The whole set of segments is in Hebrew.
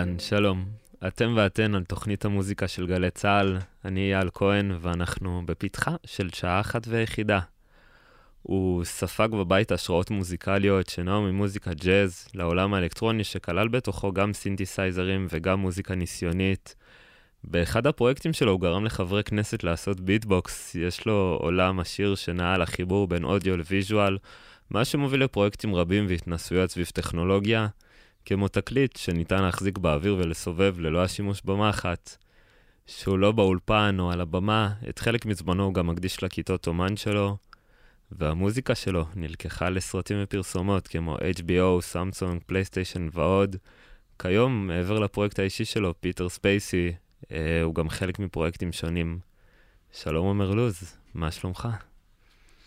אהלן, שלום. אתם ואתן על תוכנית המוזיקה של גלי צה"ל, אני אייל כהן, ואנחנו בפתחה של שעה אחת ויחידה. הוא ספג בבית השראות מוזיקליות שנעו ממוזיקה ג'אז לעולם האלקטרוני, שכלל בתוכו גם סינתסייזרים וגם מוזיקה ניסיונית. באחד הפרויקטים שלו הוא גרם לחברי כנסת לעשות ביטבוקס, יש לו עולם עשיר שנע על החיבור בין אודיו לוויז'ואל, מה שמוביל לפרויקטים רבים והתנסויות סביב טכנולוגיה. כמו תקליט שניתן להחזיק באוויר ולסובב ללא השימוש במחט. שהוא לא באולפן או על הבמה, את חלק מזמנו הוא גם מקדיש לכיתות אמן שלו, והמוזיקה שלו נלקחה לסרטים ופרסומות כמו HBO, סמסונג, פלייסטיישן ועוד. כיום, מעבר לפרויקט האישי שלו, פיטר ספייסי, אה, הוא גם חלק מפרויקטים שונים. שלום עומר לוז, מה שלומך?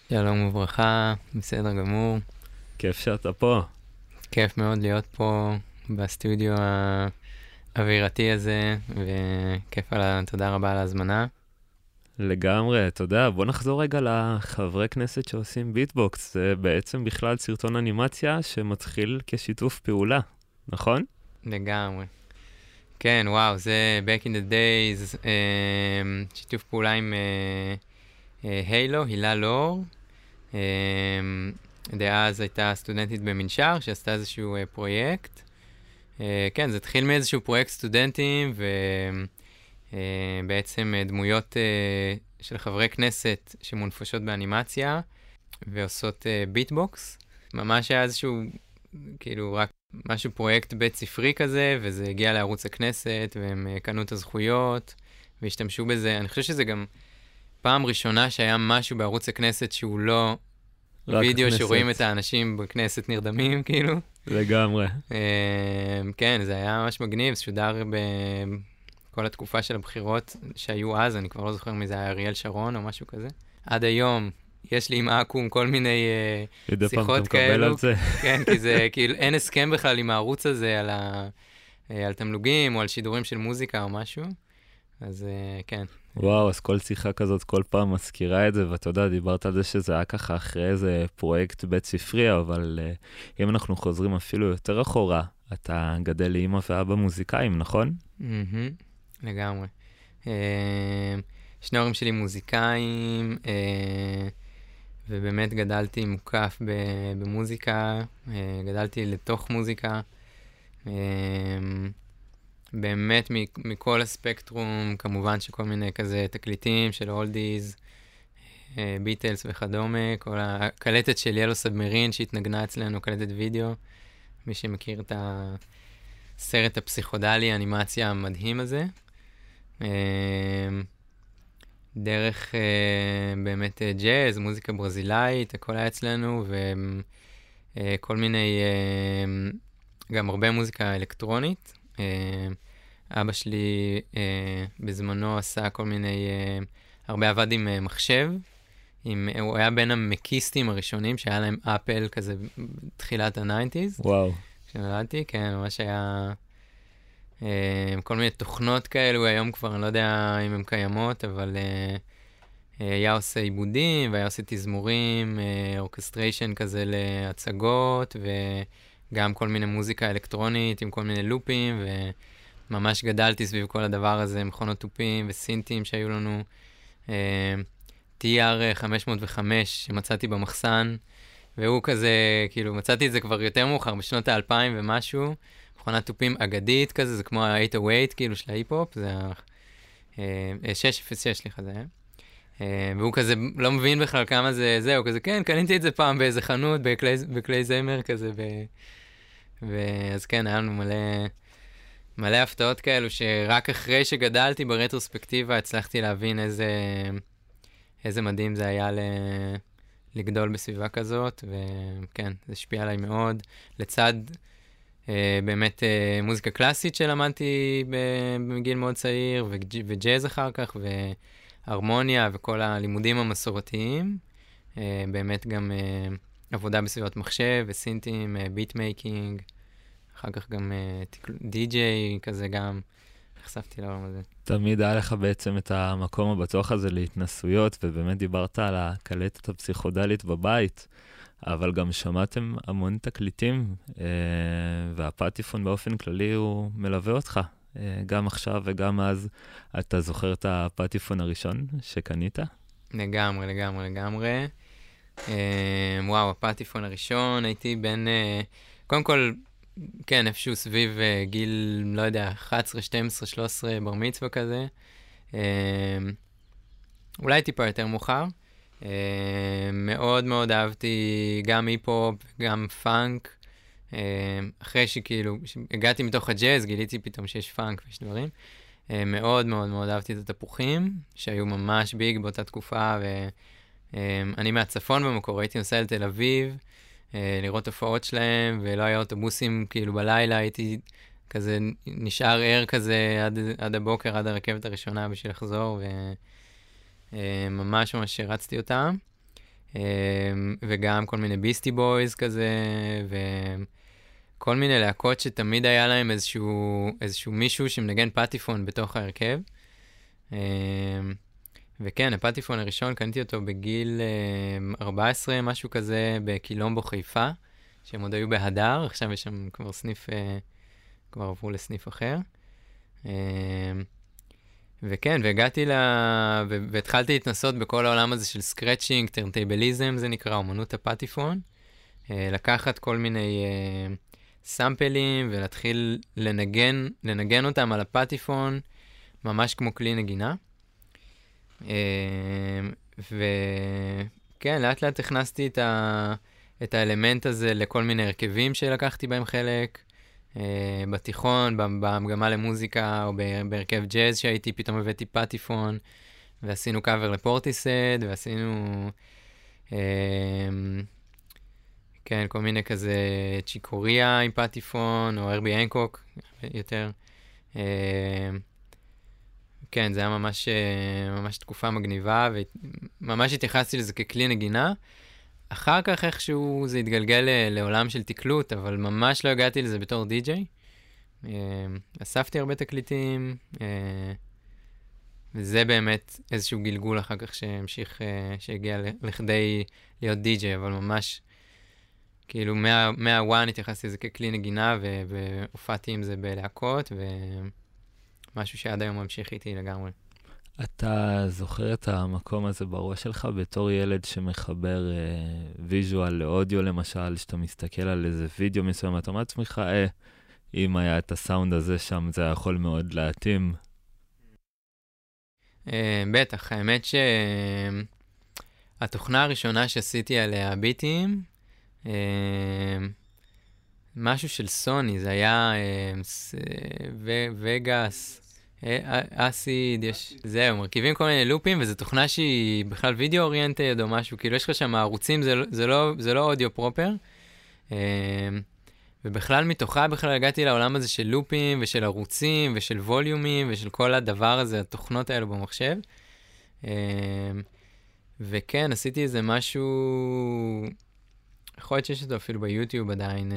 שלום וברכה, בסדר גמור. כיף שאתה פה. כיף מאוד להיות פה בסטודיו האווירתי הזה, וכיף על ה... תודה רבה על ההזמנה. לגמרי, אתה יודע, בוא נחזור רגע לחברי כנסת שעושים ביטבוקס. זה בעצם בכלל סרטון אנימציה שמתחיל כשיתוף פעולה, נכון? לגמרי. כן, וואו, זה Back in the Days, uh, שיתוף פעולה עם הילו, אה, אה, הילה לור. דאז הייתה סטודנטית במנשר, שעשתה איזשהו אה, פרויקט. אה, כן, זה התחיל מאיזשהו פרויקט סטודנטים, ובעצם אה, אה, דמויות אה, של חברי כנסת שמונפשות באנימציה, ועושות ביטבוקס. אה, ממש היה איזשהו, כאילו, רק משהו פרויקט בית ספרי כזה, וזה הגיע לערוץ הכנסת, והם אה, קנו את הזכויות, והשתמשו בזה. אני חושב שזה גם פעם ראשונה שהיה משהו בערוץ הכנסת שהוא לא וידאו. שרואים את האנשים בכנסת נרדמים, כאילו. לגמרי. כן, זה היה ממש מגניב, שודר בכל התקופה של הבחירות שהיו אז, אני כבר לא זוכר מי זה היה, אריאל שרון או משהו כזה. עד היום, יש לי עם אקו"ם כל מיני uh, שיחות כאלו. על זה. כן, כי זה, כאילו, אין הסכם בכלל עם הערוץ הזה על, ה, uh, על תמלוגים או על שידורים של מוזיקה או משהו. אז uh, כן. וואו, אז כל שיחה כזאת כל פעם מזכירה את זה, ואתה יודע, דיברת על זה שזה היה ככה אחרי איזה פרויקט בית ספרי, אבל uh, אם אנחנו חוזרים אפילו יותר אחורה, אתה גדל לאימא ואבא מוזיקאים, נכון? Mm-hmm, לגמרי. Uh, שני הורים שלי מוזיקאים, uh, ובאמת גדלתי מוקף במוזיקה, uh, גדלתי לתוך מוזיקה. Uh, באמת מכל הספקטרום, כמובן שכל מיני כזה תקליטים של אולדיז, ביטלס וכדומה, כל הקלטת של ילו סאבמרין שהתנגנה אצלנו, קלטת וידאו, מי שמכיר את הסרט הפסיכודלי, האנימציה המדהים הזה. אה, דרך אה, באמת ג'אז, מוזיקה ברזילאית, הכל היה אצלנו, וכל מיני, גם הרבה מוזיקה אלקטרונית. אבא שלי אה, בזמנו עשה כל מיני, אה, הרבה עבד עם אה, מחשב. עם, הוא היה בין ה Mac יסטים הראשונים שהיה להם Apple כזה בתחילת ה nineties. וואו. כשנולדתי, כן, ממש היה אה, כל מיני תוכנות כאלו, היום כבר אני לא יודע אם הן קיימות, אבל אה, אה היה עושה עיבודים והיה עושה תזמורים, אה, אורקסטריישן כזה להצגות, וגם כל מיני מוזיקה אלקטרונית עם כל מיני לופים, ו... ממש גדלתי סביב כל הדבר הזה, מכונות תופים וסינטים שהיו לנו. אה, TR 505 שמצאתי במחסן, והוא כזה, כאילו, מצאתי את זה כבר יותר מאוחר, בשנות האלפיים ומשהו. מכונת תופים אגדית כזה, זה כמו ה-808, כאילו, של ההיפ-הופ, זה ה... Uh, 606, סליחה, זה היה. Uh, והוא כזה לא מבין בכלל כמה זה, זהו, כזה, כן, קניתי את זה פעם באיזה חנות, בכלי, בכלי זמר כזה, ו... ואז כן, היה לנו מלא... מלא הפתעות כאלו שרק אחרי שגדלתי ברטרוספקטיבה הצלחתי להבין איזה, איזה מדהים זה היה ל... לגדול בסביבה כזאת, וכן, זה השפיע עליי מאוד. לצד אה, באמת אה, מוזיקה קלאסית שלמדתי בגיל מאוד צעיר, וג'אז אחר כך, והרמוניה וכל הלימודים המסורתיים. אה, באמת גם אה, עבודה בסביבות מחשב וסינטים, beat אה, making. אחר כך גם אה, די-ג'יי כזה גם. נחשפתי לעולם הזה. תמיד היה לך בעצם את המקום הבטוח הזה להתנסויות, ובאמת דיברת על הקלטת הפסיכדלית בבית, אבל גם שמעתם המון תקליטים, אה, והפטיפון באופן כללי הוא מלווה אותך. אה, גם עכשיו וגם אז, אתה זוכר את הפטיפון הראשון שקנית? לגמרי, לגמרי, לגמרי. אה, וואו, הפטיפון הראשון, הייתי בן... אה, קודם כל, כן, איפשהו סביב אה, גיל, לא יודע, 11, 12, 13, בר מצווה כזה. אה, אולי טיפה יותר מאוחר. אה, מאוד מאוד אהבתי גם היפ-הופ, גם פאנק. אחרי שכאילו, הגעתי מתוך הג'אז, גיליתי פתאום שיש פאנק ויש דברים. מאוד מאוד מאוד אהבתי את התפוחים, שהיו ממש ביג באותה תקופה, ואני מהצפון במקור, הייתי נוסע לתל אביב, אה, לראות הופעות שלהם, ולא היה אוטובוסים כאילו בלילה, הייתי כזה נשאר ער כזה עד, עד הבוקר, עד הרכבת הראשונה בשביל לחזור, וממש ממש הרצתי אותם. אה, וגם כל מיני ביסטי בויז כזה, וכל מיני להקות שתמיד היה להם איזשהו, איזשהו מישהו שמנגן פטיפון בתוך ההרכב. אה, וכן, הפטיפון הראשון, קניתי אותו בגיל 14, משהו כזה, בקילומבו חיפה, שהם עוד היו בהדר, עכשיו יש שם כבר סניף, כבר עברו לסניף אחר. וכן, והגעתי ל... והתחלתי להתנסות בכל העולם הזה של scratching, turntablism, זה נקרא, אומנות הפטיפון. לקחת כל מיני sample ים ולהתחיל לנגן, לנגן אותם על הפטיפון, ממש כמו כלי נגינה. וכן, לאט לאט הכנסתי את, ה... את האלמנט הזה לכל מיני הרכבים שלקחתי בהם חלק. Uh, בתיכון, במגמה למוזיקה, או בהרכב ג'אז שהייתי, פתאום הבאתי פטיפון, ועשינו קאבר לפורטיסד, ועשינו, uh, כן, כל מיני כזה צ'יקוריה עם פטיפון, או ארבי אנקוק יותר. כן, זה היה ממש, ממש תקופה מגניבה, וממש התייחסתי לזה ככלי נגינה. אחר כך איכשהו זה התגלגל לעולם של תקלוט, אבל ממש לא הגעתי לזה בתור די-ג'יי. אה, אספתי הרבה תקליטים, אה, וזה באמת איזשהו גלגול אחר כך שהמשיך, אה, שהגיע לכדי להיות די-ג'יי, אבל ממש, כאילו, מהוואן התייחסתי לזה ככלי נגינה, והופעתי עם זה בלהקות, ומשהו שעד היום ממשיך איתי לגמרי. אתה זוכר את המקום הזה בראש שלך בתור ילד שמחבר אה, visual לאודיו למשל, שאתה מסתכל על איזה וידאו מסוים, אתה אומר לעצמך, אה, אם היה את הסאונד הזה שם, זה יכול מאוד להתאים. אה, בטח, האמת שהתוכנה הראשונה שעשיתי עליה ביטים, אה, משהו של סוני, זה היה אה, וגאס. אסיד, יש... זהו, מרכיבים כל מיני לופים, וזו תוכנה שהיא בכלל וידאו אוריינטד או משהו, כאילו יש לך שם ערוצים, זה, לא, זה לא אודיו פרופר. ובכלל מתוכה בכלל הגעתי לעולם הזה של לופים ושל ערוצים ושל ווליומים ושל כל הדבר הזה, התוכנות האלו במחשב. וכן, עשיתי איזה משהו, יכול להיות שיש אותו אפילו ביוטיוב עדיין.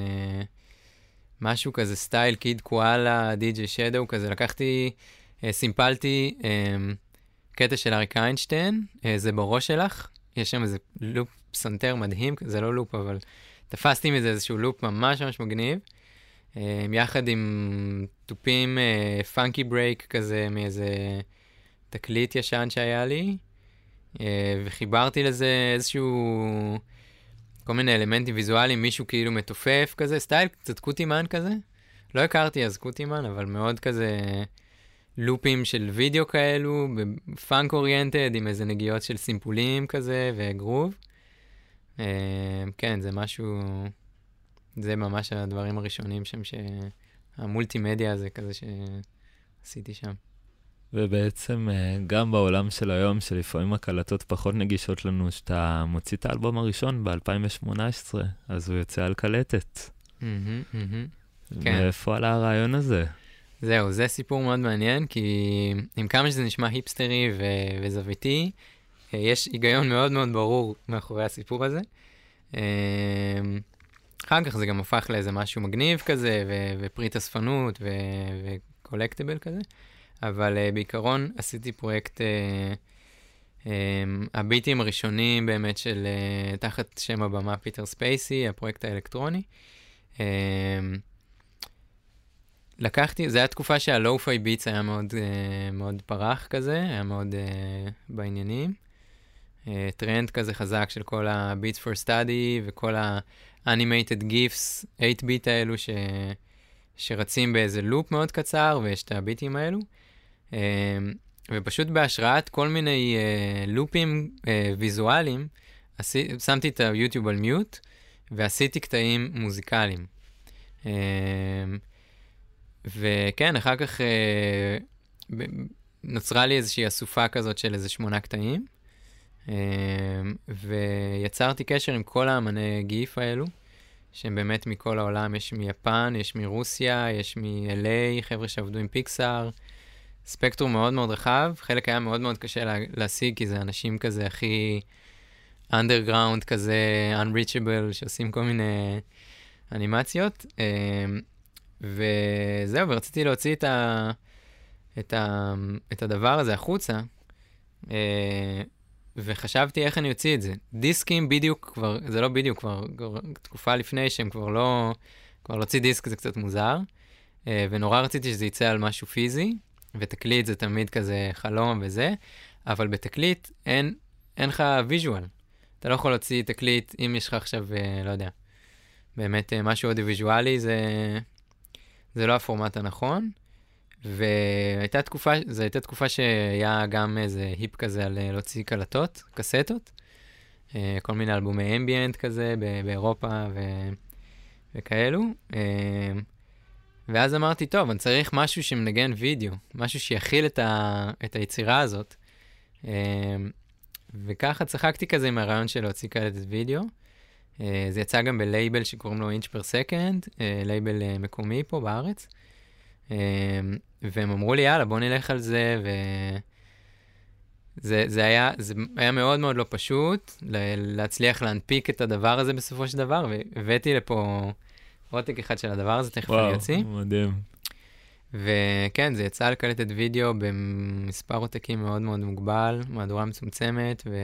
משהו כזה סטייל Kid Koala, DJ Shadow, כזה. לקחתי, אה, סימפלתי אה, קטע של אריק איינשטיין, אה, זה בראש שלך, יש שם איזה לופ פסנתר מדהים, זה לא לופ, אבל תפסתי מזה איזשהו לופ ממש ממש מגניב, אה, יחד עם תופים אה, funky break כזה מאיזה תקליט ישן שהיה לי, וחיברתי לזה איזשהו... כל מיני אלמנטים ויזואליים, מישהו כאילו מתופף כזה, סטייל קצת קוטימן כזה. לא הכרתי אז קוטימן, אבל מאוד כזה לופים של וידאו כאלו, funk oriented, עם איזה נגיעות של סימפולים כזה וגרוב. אה, כן, זה משהו, זה ממש הדברים הראשונים שם, שהמולטימדיה הזה כזה שעשיתי שם. ובעצם אה, גם בעולם של היום, שלפעמים הקלטות פחות נגישות לנו, שאתה מוציא את האלבום הראשון ב-2018, אז הוא יוצא על קלטת. כן. מאיפה עלה הרעיון הזה? זהו, זה סיפור מאוד מעניין, כי עם כמה שזה נשמע היפסטרי ו- וזוויתי, אה, יש היגיון מאוד מאוד ברור מאחורי הסיפור הזה. אה, אחר כך זה גם הפך לאיזה משהו מגניב כזה, ו- ופריט אספנות וקולקטיבל כזה. אבל uh, בעיקרון עשיתי פרויקט, uh, um, הביטים הראשונים באמת של, תחת שם הבמה Peter Spacey, הפרויקט האלקטרוני. לקחתי, זו הייתה תקופה שה lo-fi beats היה מאוד, מאוד פרח כזה, היה מאוד בעניינים. טרנד כזה חזק של כל ה-Beats for Study וכל ה-Animated GIFs, 8-bit האלו ש... שרצים באיזה לופ מאוד קצר, ויש את הביטים האלו. Uh, ופשוט בהשראת כל מיני uh, לופים uh, ויזואליים, שמתי את היוטיוב על מיוט, ועשיתי קטעים מוזיקליים. Uh, וכן, אחר כך אה, נוצרה לי איזושהי אסופה כזאת של איזה שמונה קטעים, אה, ויצרתי קשר עם כל האמני גיף האלו, שהם באמת מכל העולם, יש מיפן, יש מרוסיה, יש מ-LA, חבר'ה שעבדו עם פיקסאר, ספקטרום מאוד מאוד רחב, חלק היה מאוד מאוד קשה לה, להשיג, כי זה אנשים כזה הכי underground כזה, unreachable, שעושים כל מיני אנימציות. אה, וזהו, ורציתי להוציא את, ה, את, ה, את הדבר הזה החוצה, אה, וחשבתי איך אני אוציא את זה. דיסקים בדיוק כבר, זה לא בדיוק, כבר, כבר תקופה לפני שהם כבר לא, כבר להוציא דיסק זה קצת מוזר, אה, ונורא רציתי שזה יצא על משהו פיזי, ותקליט זה תמיד כזה חלום וזה, אבל בתקליט אין, אין לך visual. אתה לא יכול להוציא תקליט אם יש לך עכשיו, אה, לא יודע, באמת אה, משהו אודיו-ויזואלי, זה... זה לא הפורמט הנכון. והייתה תקופה, זו הייתה תקופה שהיה גם איזה היפ כזה על אה, להוציא קלטות, קסטות, כל מיני אלבומי אמביאנט כזה באירופה ו... וכאלו. אה, ואז אמרתי, טוב, אני צריך משהו שמנגן וידאו, משהו שיכיל את, ה... את היצירה הזאת. וככה צחקתי כזה עם הרעיון של להוציא קלטת וידאו. אה, זה יצא גם בלייבל שקוראים לו Inch Per Second, לייבל אה, מקומי פה בארץ. והם אמרו לי, יאללה, בוא נלך על זה, ו... זה, זה, היה, זה היה מאוד מאוד לא פשוט להצליח להנפיק את הדבר הזה בסופו של דבר, והבאתי לפה עותק אחד של הדבר הזה, תכף אני אוציא. וואו, מדהים. וכן, זה יצא לקלטת וידאו במספר עותקים מאוד מאוד מוגבל, מהדורה מצומצמת, ו...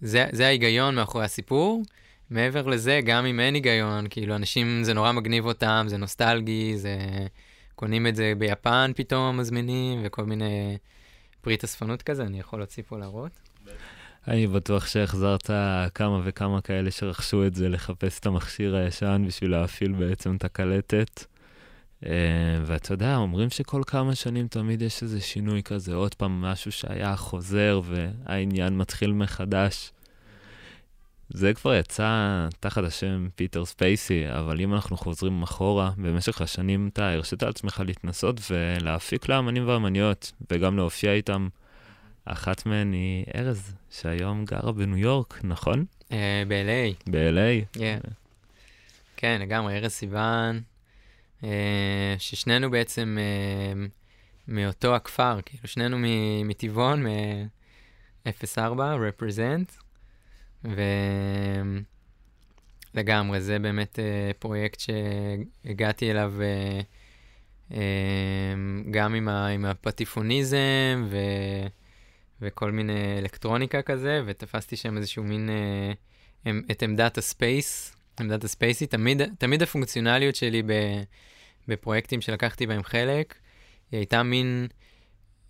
זה, זה ההיגיון מאחורי הסיפור. מעבר לזה, גם אם אין היגיון, כאילו, אנשים, זה נורא מגניב אותם, זה נוסטלגי, זה... קונים את זה ביפן פתאום, מזמינים, וכל מיני פריט אספנות כזה, אני יכול להוציא פה להראות. אני בטוח שהחזרת כמה וכמה כאלה שרכשו את זה לחפש את המכשיר הישן בשביל להפעיל בעצם את הקלטת. אה, ואתה יודע, אומרים שכל כמה שנים תמיד יש איזה שינוי כזה, עוד פעם משהו שהיה חוזר והעניין מתחיל מחדש. זה כבר יצא תחת השם Peter Spacey, אבל אם אנחנו חוזרים אחורה, במשך השנים אתה הרשית לעצמך להתנסות ולהפיק לאמנים ואמניות, וגם להופיע איתם. אחת מהן היא ארז, שהיום גרה בניו יורק, נכון? Uh, ב-LA. ב-LA? כן. כן, לגמרי, ארז סיוון, אה, ששנינו בעצם אה, מאותו הכפר, כאילו שנינו מטבעון, מ-04, represent, ולגמרי, זה באמת אה, פרויקט שהגעתי אליו גם עם, ה, עם הפטיפוניזם ו... וכל מיני אלקטרוניקה כזה, ותפסתי שם איזשהו מין, את עמדת הספייס, עמדת הספייסי, תמיד, תמיד הפונקציונליות שלי ב... בפרויקטים שלקחתי בהם חלק, היא הייתה מין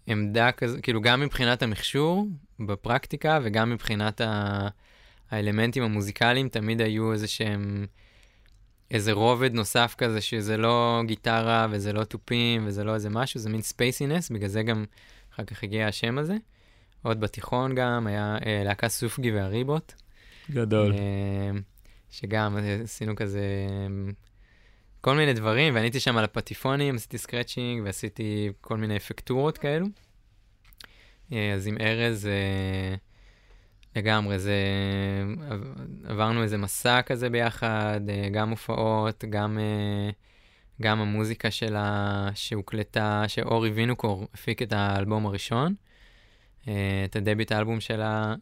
עמדה כזו, כאילו גם מבחינת המכשור בפרקטיקה וגם מבחינת ה... האלמנטים המוזיקליים, תמיד היו איזה שהם, איזה רובד נוסף כזה, שזה לא גיטרה וזה לא תופים וזה לא איזה משהו, זה מין spaciness, בגלל זה גם אחר כך הגיע השם הזה. עוד בתיכון גם, היה אה, להקה סופגי והריבוט. גדול. אה, שגם עשינו כזה כל מיני דברים, ואני הייתי שם על הפטיפונים, עשיתי scratching ועשיתי כל מיני אפקטורות כאלו. אה, אז עם ארז, אה, לגמרי, זה... עברנו איזה מסע כזה ביחד, אה, גם הופעות, גם, גם המוזיקה שלה שהוקלטה, שאורי וינוקור הפיק את האלבום הראשון, את הדביט האלבום שלה,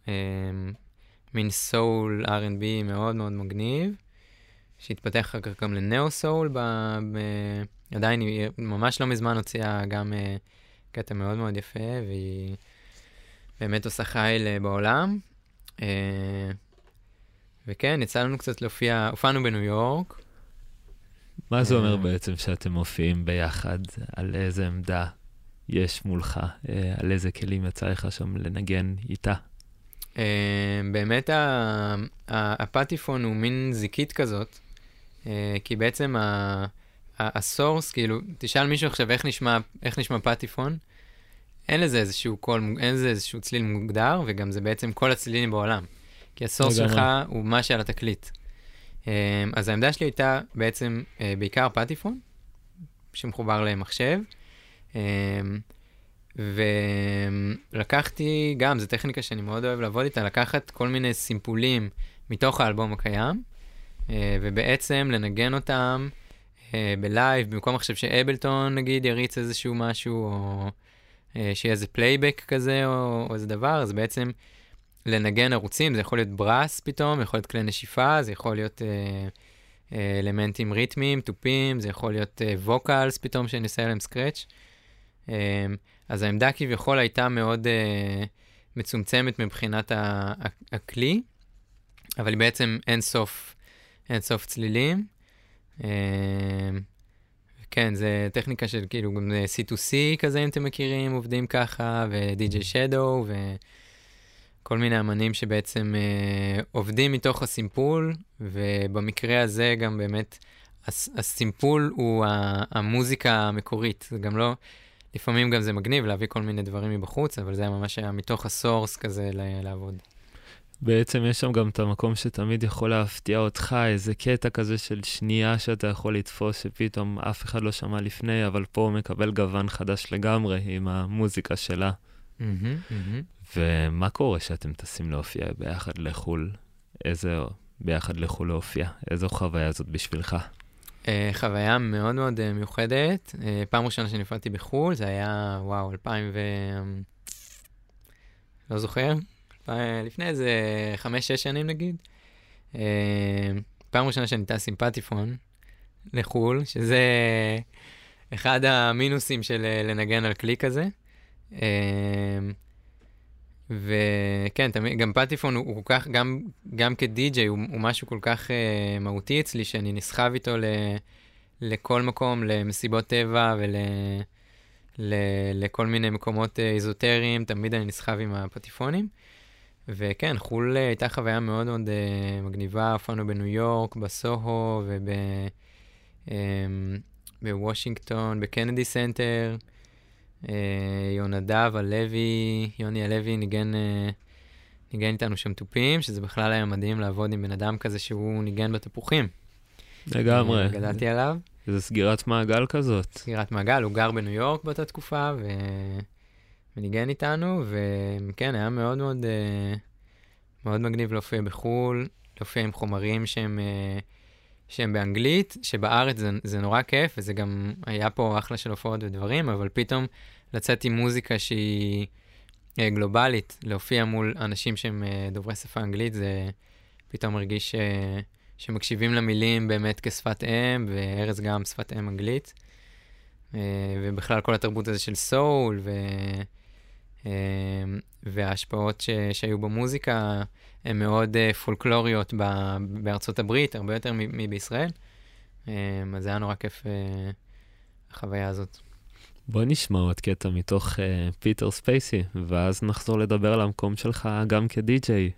מין סול R&B מאוד מאוד מגניב. שהתפתח אחר כך גם לנאו סול, ב, ב, עדיין היא ממש לא מזמן הוציאה גם uh, קטע מאוד מאוד יפה, והיא באמת עושה חייל בעולם. וכן, יצא לנו קצת להופיע, הופענו בניו יורק. מה זה אומר בעצם שאתם מופיעים ביחד? על איזה עמדה יש מולך? על איזה כלים יצא לך שם לנגן איתה? באמת הפטיפון הוא מין זיקית כזאת, כי בעצם הסורס, כאילו, תשאל מישהו עכשיו איך נשמע, איך נשמע פטיפון, אין לזה איזשהו קול, אין לזה איזשהו צליל מוגדר, וגם זה בעצם כל הצלילים בעולם. כי הסורס שלך הוא מה שעל התקליט. אז העמדה שלי הייתה בעצם בעיקר פטיפון, שמחובר למחשב, ולקחתי גם, זו טכניקה שאני מאוד אוהב לעבוד איתה, לקחת כל מיני סימפולים מתוך האלבום הקיים, ובעצם לנגן אותם ב live, במקום עכשיו ש Ableton נגיד יריץ איזשהו משהו, או שיהיה איזה פלייבק כזה, או, או איזה דבר, אז בעצם לנגן ערוצים, זה יכול להיות brass פתאום, יכול להיות כלי נשיפה, זה יכול להיות אה, אה, אלמנטים ריתמיים, תופים, זה יכול להיות אה, vocals פתאום שאני אעשה להם scratch. אה, אז העמדה כביכול הייתה מאוד אה, מצומצמת מבחינת הכלי, אבל היא בעצם אין סוף, אין סוף צלילים. אה, כן, זה טכניקה של כאילו גם C2C כזה, אם אתם מכירים, עובדים ככה, ו-DJ Shadow, וכל מיני אמנים שבעצם אה, עובדים מתוך הסימפול, ובמקרה הזה גם באמת הס- הסימפול הוא המוזיקה המקורית, זה גם לא... לפעמים גם זה מגניב להביא כל מיני דברים מבחוץ, אבל זה ממש היה מתוך הסורס כזה לעבוד. בעצם יש שם גם את המקום שתמיד יכול להפתיע אותך, איזה קטע כזה של שנייה שאתה יכול לתפוס, שפתאום אף אחד לא שמע לפני, אבל פה הוא מקבל גוון חדש לגמרי עם המוזיקה שלה. Mm-hmm, mm-hmm. ומה קורה שאתם טסים להופיע ביחד לחו"ל? איזה ביחד לחו"ל להופיע? איזו חוויה זאת בשבילך? Uh, חוויה מאוד מאוד uh, מיוחדת. Uh, פעם ראשונה שנפלתי בחו"ל, זה היה, וואו, 2000 ו... לא זוכר, לפני איזה חמש-שש שנים נגיד. פעם ראשונה שאני טס עם פטיפון לחו"ל, שזה אחד המינוסים של לנגן על כלי כזה. וכן, תמיד, גם פטיפון הוא, הוא כל כך, גם, גם כדי-ג'יי, הוא, הוא משהו כל כך אה, מהותי אצלי, שאני נסחב איתו ל, לכל מקום, למסיבות טבע ול, מיני מקומות אה, איזוטריים, תמיד אני נסחב עם הפטיפונים. וכן, חו"ל אה, הייתה חוויה מאוד מאוד מגניבה, הופענו בניו יורק, בסוהו ובוושינגטון, אמ, בקנדי סנטר. אה, יונדב הלוי, יוני הלוי ניגן, אה, ניגן איתנו שם תופים, שזה בכלל היה מדהים לעבוד עם בן אדם כזה שהוא ניגן בתפוחים. לגמרי. אה, גדלתי עליו. איזה סגירת מעגל כזאת. סגירת מעגל, הוא גר בניו יורק באותה תקופה, ו... וניגן איתנו, וכן, היה מאוד מאוד, מאוד מגניב להופיע בחו"ל, להופיע עם חומרים שהם... שהם באנגלית, שבארץ זה, זה נורא כיף, וזה גם היה פה אחלה של הופעות ודברים, אבל פתאום לצאת עם מוזיקה שהיא אה, גלובלית, להופיע מול אנשים שהם אה, דוברי שפה אנגלית, זה פתאום מרגיש אה, שמקשיבים למילים באמת כשפת אם, וארז גם שפת אם אנגלית. ובכלל כל התרבות הזה של סול, ו... וההשפעות ש... שהיו במוזיקה, הן מאוד uh, פולקלוריות ב- בארצות הברית, הרבה יותר מבישראל. Um, אז זה היה נורא כיף, uh, החוויה הזאת. בוא נשמע עוד קטע מתוך uh, פיטר ספייסי, ואז נחזור לדבר על המקום שלך גם כדי-ג'יי.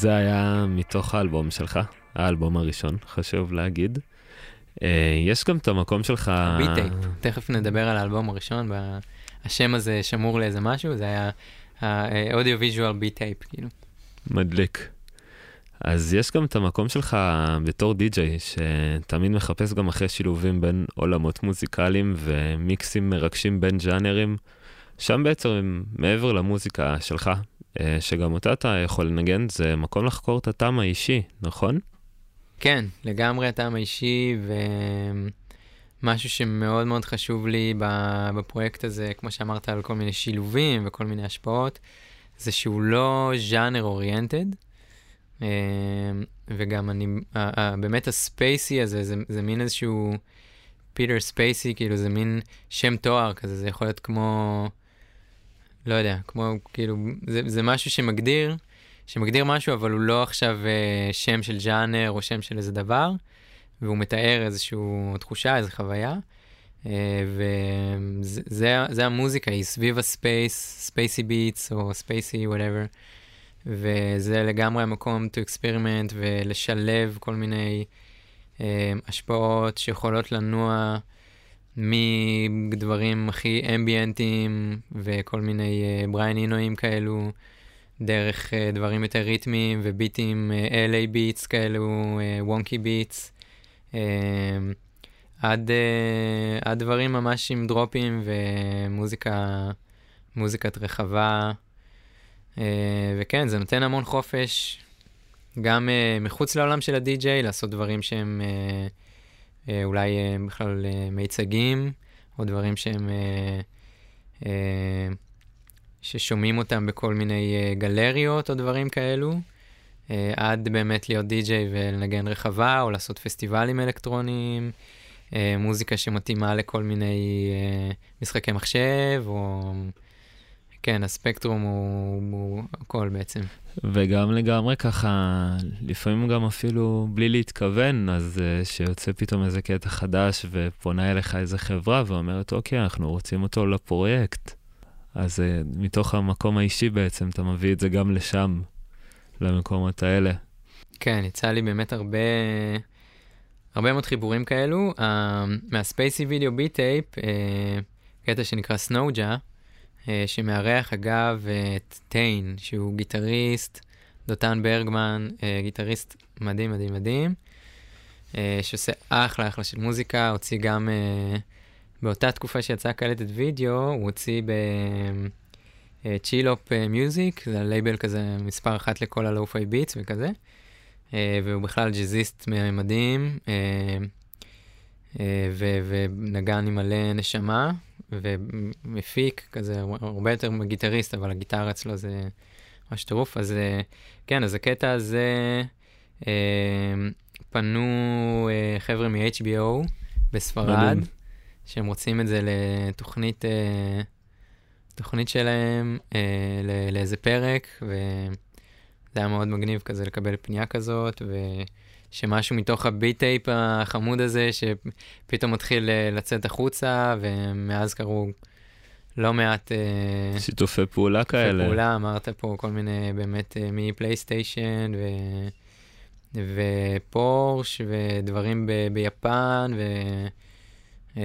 זה היה מתוך האלבום שלך, האלבום הראשון, חשוב להגיד. אה, יש גם את המקום שלך... ביטייפ, תכף נדבר על האלבום הראשון, השם הזה שמור לאיזה משהו, זה היה ה audio visual beat tape, כאילו. מדליק. אז יש גם את המקום שלך בתור די-ג'יי, שתמיד מחפש גם אחרי שילובים בין עולמות מוזיקליים ומיקסים מרגשים בין ג'אנרים. שם בעצם, מעבר למוזיקה שלך, שגם אותה אתה יכול לנגן, זה מקום לחקור את הטעם האישי, נכון? כן, לגמרי הטעם האישי, ומשהו שמאוד מאוד חשוב לי בפרויקט הזה, כמו שאמרת, על כל מיני שילובים וכל מיני השפעות, זה שהוא לא ז'אנר אוריינטד. אה, וגם אני, באמת הספייסי הזה, זה, זה מין איזשהו פיטר ספייסי, כאילו זה מין שם תואר כזה, זה יכול להיות כמו, לא יודע, כמו, כאילו, זה, זה משהו שמגדיר, שמגדיר משהו, אבל הוא לא עכשיו אה, שם של ג'אנר או שם של איזה דבר, והוא מתאר איזושהי תחושה, איזו חוויה. אה, וזה המוזיקה, היא סביב ה space, spacey beats או spacey whatever. וזה לגמרי המקום to experiment ולשלב כל מיני אה, השפעות שיכולות לנוע מדברים הכי אמביאנטיים וכל מיני uh, בריין אינואים כאלו, דרך uh, דברים יותר ריתמיים וביטים uh, LA ביטס כאלו, וונקי ביטס, עד, עד דברים ממש עם דרופים מוזיקת רחבה. וכן, זה נותן המון חופש, גם מחוץ לעולם של הדי-ג'יי, לעשות דברים שהם uh, אולי uh, בכלל uh, מיצגים, או דברים שהם... ששומעים אותם בכל מיני גלריות או דברים כאלו, עד באמת להיות די-ג'יי ולנגן רחבה, או לעשות פסטיבלים אלקטרוניים, מוזיקה שמתאימה לכל מיני משחקי מחשב, או... כן, הספקטרום הוא, הוא הכל בעצם. וגם לגמרי ככה, לפעמים גם אפילו בלי להתכוון, אז uh, שיוצא פתאום איזה קטע חדש ופונה אליך איזה חברה ואומרת, אוקיי, אנחנו רוצים אותו לפרויקט. אז uh, מתוך המקום האישי בעצם, אתה מביא את זה גם לשם, למקומות האלה. כן, יצא לי באמת הרבה, הרבה מאוד חיבורים כאלו. Uh, מהספייסי וידאו ביטייפ, uh, קטע שנקרא סנוג'ה, שמארח אגב את טיין, שהוא גיטריסט, דותן ברגמן, אה, גיטריסט מדהים מדהים מדהים, אה, שעושה אחלה אחלה של מוזיקה, הוציא גם באותה תקופה שיצאה קלטת וידאו, הוא הוציא ב Chillhop Music, זה הלייבל כזה מספר אחת לכל ה lo-fi beats וכזה, והוא בכלל ג'אזיסט מדהים. ונגן עם מלא נשמה, ומפיק כזה, הרבה יותר מגיטריסט, אבל הגיטרה אצלו זה ממש טירוף. אז אה, כן, אז הקטע הזה, אה, פנו אה, חבר'ה מ-HBO בספרד, שהם רוצים את זה לתוכנית, אה, תוכנית שלהם, אה, לאיזה פרק, וזה היה מאוד מגניב כזה לקבל פנייה כזאת, ו... שמשהו מתוך ה beat tape החמוד הזה, שפתאום מתחיל אה, לצאת החוצה, ומאז קרו לא מעט... אה, שיתופי פעולה שיתופי כאלה. פעולה, אמרת פה כל מיני באמת אה, מפלייסטיישן, ו... ופורש, ודברים ב... ביפן, ו...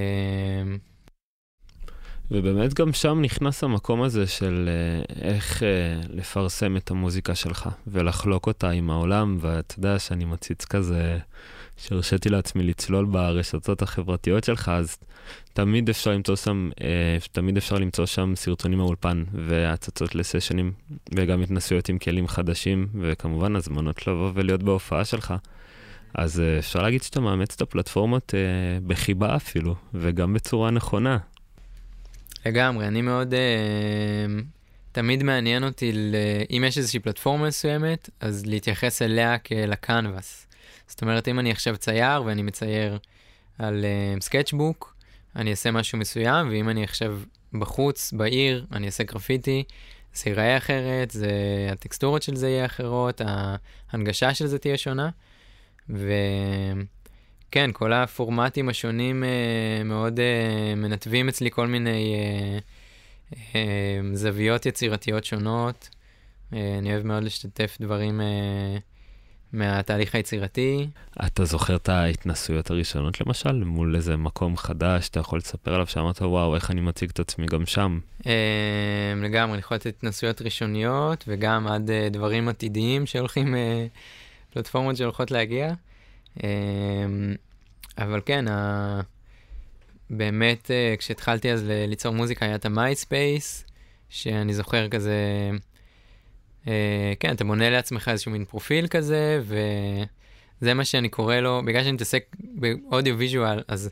ובאמת גם שם נכנס המקום הזה של uh, איך uh, לפרסם את המוזיקה שלך ולחלוק אותה עם העולם, ואתה יודע שאני מציץ כזה, שהרשיתי לעצמי לצלול ברשתות החברתיות שלך, אז תמיד אפשר למצוא שם, uh, תמיד אפשר למצוא שם סרטונים מהאולפן והצצות לסשנים, וגם התנסויות עם כלים חדשים, וכמובן הזמנות לבוא ולהיות בהופעה שלך. אז uh, אפשר להגיד שאתה מאמץ את הפלטפורמות uh, בחיבה אפילו, וגם בצורה נכונה. לגמרי, אני מאוד... uh, תמיד מעניין אותי, ל... אם יש איזושהי פלטפורמה מסוימת, אז להתייחס אליה כאל הקנבס. זאת אומרת, אם אני עכשיו צייר ואני מצייר על סקצ'בוק, אני אעשה משהו מסוים, ואם אני עכשיו בחוץ, בעיר, אני אעשה גרפיטי, זה ייראה אחרת, זה... הטקסטורות של זה יהיה אחרות, ההנגשה של זה תהיה שונה. ו... כן, כל הפורמטים השונים אה, מאוד אה, מנתבים אצלי כל מיני אה, זוויות יצירתיות שונות, אני אוהב מאוד לשתף דברים מהתהליך היצירתי. אתה זוכר את ההתנסויות הראשונות למשל, מול איזה מקום חדש, אתה יכול לספר עליו שאמרת, וואו, איך אני מציג את עצמי גם שם? לגמרי, אני יכול לתת התנסויות ראשוניות, וגם עד דברים עתידיים שהולכים, פלטפורמות שהולכות להגיע. אה, אבל כן, ה... באמת, אה, כשהתחלתי אז ליצור מוזיקה, היה את ה MySpace, שאני זוכר כזה, אה, כן, אתה בונה לעצמך איזשהו מין פרופיל כזה, וזה מה שאני קורא לו, בגלל שאני מתעסק ב audio visual, אז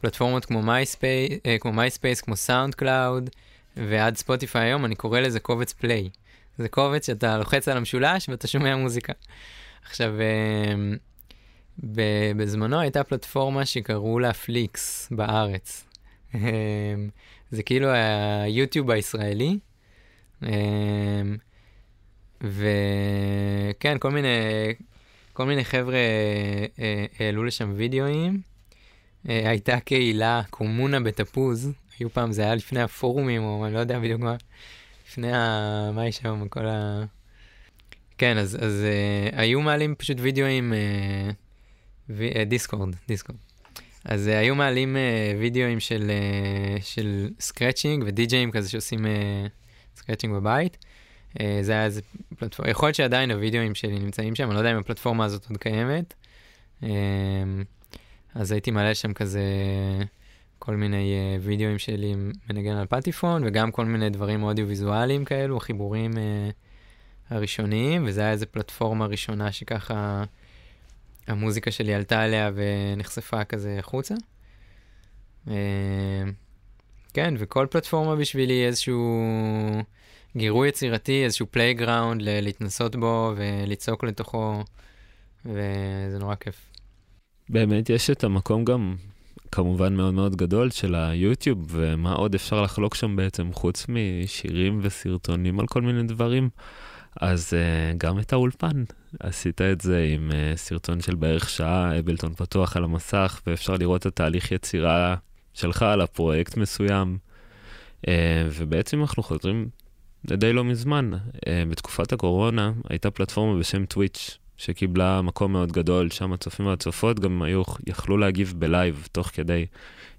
פלטפורמות כמו MySpace, אה, כמו MySpace, כמו SoundCloud, ועד Spotify היום, אני קורא לזה קובץ play. זה קובץ שאתה לוחץ על המשולש ואתה שומע מוזיקה. עכשיו, ב- בזמנו הייתה פלטפורמה שקראו לה פליקס בארץ. אמ, זה כאילו היוטיוב הישראלי. אמ, וכן, כל מיני, כל מיני חבר'ה אה, העלו לשם וידאוים. אה, הייתה קהילה, קומונה בתפוז, היו פעם, זה היה לפני הפורומים, או אני לא יודע בדיוק מה, לפני ה... מה יש שם, כל ה... כן, אז, אז היו מעלים פשוט וידאוים, Discord, Discord. אז אה, היו מעלים אה, וידאוים של, של scratching ודי-ג'אים כזה שעושים scratching בבית. זה היה איזה פלטפורמה, יכול להיות שעדיין הוידאוים שלי נמצאים שם, אני לא יודע אם הפלטפורמה הזאת עוד קיימת. אז הייתי מעלה שם כזה כל מיני וידאוים שלי מנגן על פטיפון, וגם כל מיני דברים אודיו-ויזואליים כאלו, חיבורים אה, הראשוניים, וזה היה איזה פלטפורמה ראשונה שככה המוזיקה שלי עלתה עליה ונחשפה כזה החוצה. אה, כן, וכל פלטפורמה בשבילי איזשהו גירוי יצירתי, איזשהו playground להתנסות בו ולצעוק לתוכו, וזה נורא כיף. באמת יש את המקום גם, כמובן מאוד מאוד גדול, של היוטיוב, ומה עוד אפשר לחלוק שם בעצם, חוץ משירים וסרטונים על כל מיני דברים. אז uh, גם את האולפן, עשית את זה עם uh, סרטון של בערך שעה, אבלטון פתוח על המסך, ואפשר לראות את התהליך יצירה שלך על הפרויקט מסוים. Uh, ובעצם אנחנו חוזרים די לא מזמן. Uh, בתקופת הקורונה הייתה פלטפורמה בשם טוויץ', שקיבלה מקום מאוד גדול, שם הצופים והצופות גם היו, יכלו להגיב בלייב תוך כדי.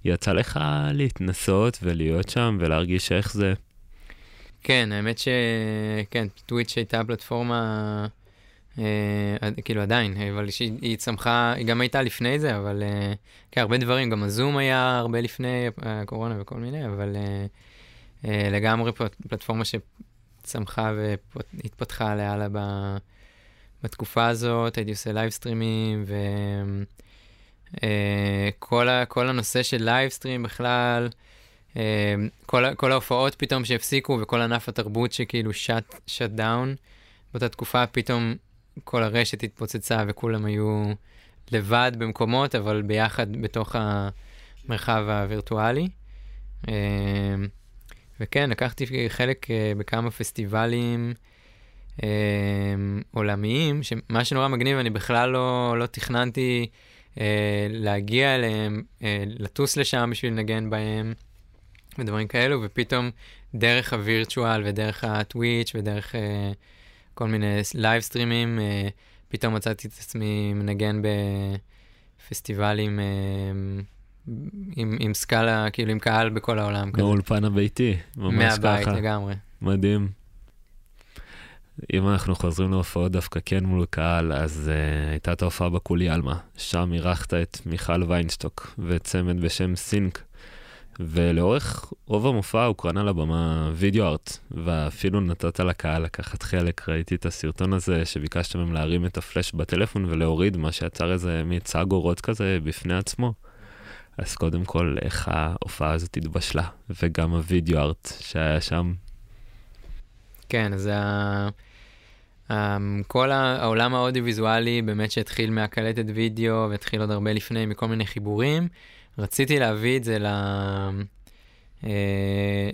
יצא לך להתנסות ולהיות שם ולהרגיש איך זה. כן, האמת שכן, טוויץ' הייתה פלטפורמה, כאילו עדיין, אבל היא צמחה, היא גם הייתה לפני זה, אבל אה, כן, הרבה דברים, גם הזום היה הרבה לפני הקורונה וכל מיני, אבל אה, אה, לגמרי פלט, פלטפורמה שצמחה והתפתחה לאללה. בתקופה הזאת, הייתי עושה live סטרימים, וכל הנושא של live stream בכלל, כל, כל ההופעות פתאום שהפסיקו, וכל ענף התרבות שכאילו שט דאון, באותה תקופה פתאום כל הרשת התפוצצה וכולם היו לבד במקומות, אבל ביחד בתוך המרחב הווירטואלי. Uh, וכן, לקחתי חלק uh, בכמה פסטיבלים. אה, עולמיים, שמה שנורא מגניב, אני בכלל לא, לא תכננתי אה, להגיע אליהם, אה, לטוס לשם בשביל לנגן בהם ודברים כאלו, ופתאום דרך ה virtual ודרך הטוויץ' ודרך אה, כל מיני live סטרימים, אה, פתאום מצאתי את עצמי מנגן בפסטיבלים אה, עם, עם סקאלה, כאילו עם קהל בכל העולם. מהאולפן הביתי, ממש מהבית, ככה. מהבית לגמרי. מדהים. אם אנחנו חוזרים להופעות דווקא כן מול קהל, אז אה, הייתה את ההופעה בכולי עלמא. שם אירחת את מיכל ויינשטוק וצמד בשם סינק. ולאורך רוב המופע הוא קרן על הבמה וידאו ארט, ואפילו נתת לקהל לקחת חלק. ראיתי את הסרטון הזה שביקשת מהם להרים את הפלאש בטלפון ולהוריד, מה שיצר איזה מצג אורות כזה בפני עצמו. אז קודם כל, איך ההופעה הזאת התבשלה, וגם הוידאו ארט שהיה שם. כן, אז ה... Um, כל העולם האודיו-ויזואלי באמת שהתחיל מהקלטת וידאו והתחיל עוד הרבה לפני מכל מיני חיבורים, רציתי להביא את זה ל...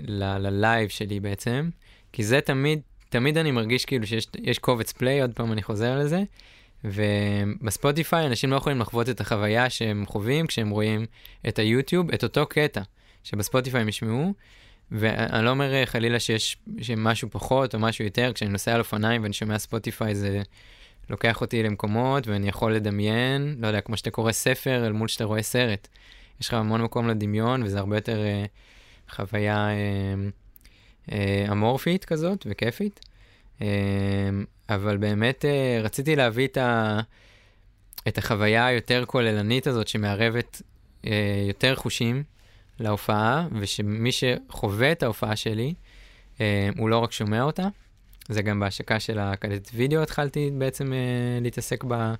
ל... ל live שלי בעצם, כי זה תמיד, תמיד אני מרגיש כאילו שיש קובץ play, עוד פעם אני חוזר לזה, ובספוטיפיי אנשים לא יכולים לחוות את החוויה שהם חווים כשהם רואים את היוטיוב, את אותו קטע שבספוטיפיי הם ישמעו, ואני לא אומר אה, חלילה שיש משהו פחות או משהו יותר, כשאני נוסע על אופניים ואני שומע ספוטיפיי זה לוקח אותי למקומות ואני יכול לדמיין, לא יודע, כמו שאתה קורא ספר אל מול שאתה רואה סרט. יש לך המון מקום לדמיון וזה הרבה יותר אה, חוויה אה, אה, אמורפית כזאת וכיפית. אה, אבל באמת אה, רציתי להביא את, ה, את החוויה היותר כוללנית הזאת שמערבת אה, יותר חושים. להופעה, ושמי שחווה את ההופעה שלי, אה, הוא לא רק שומע אותה, זה גם בהשקה של הקלטת וידאו התחלתי בעצם אה, להתעסק ב,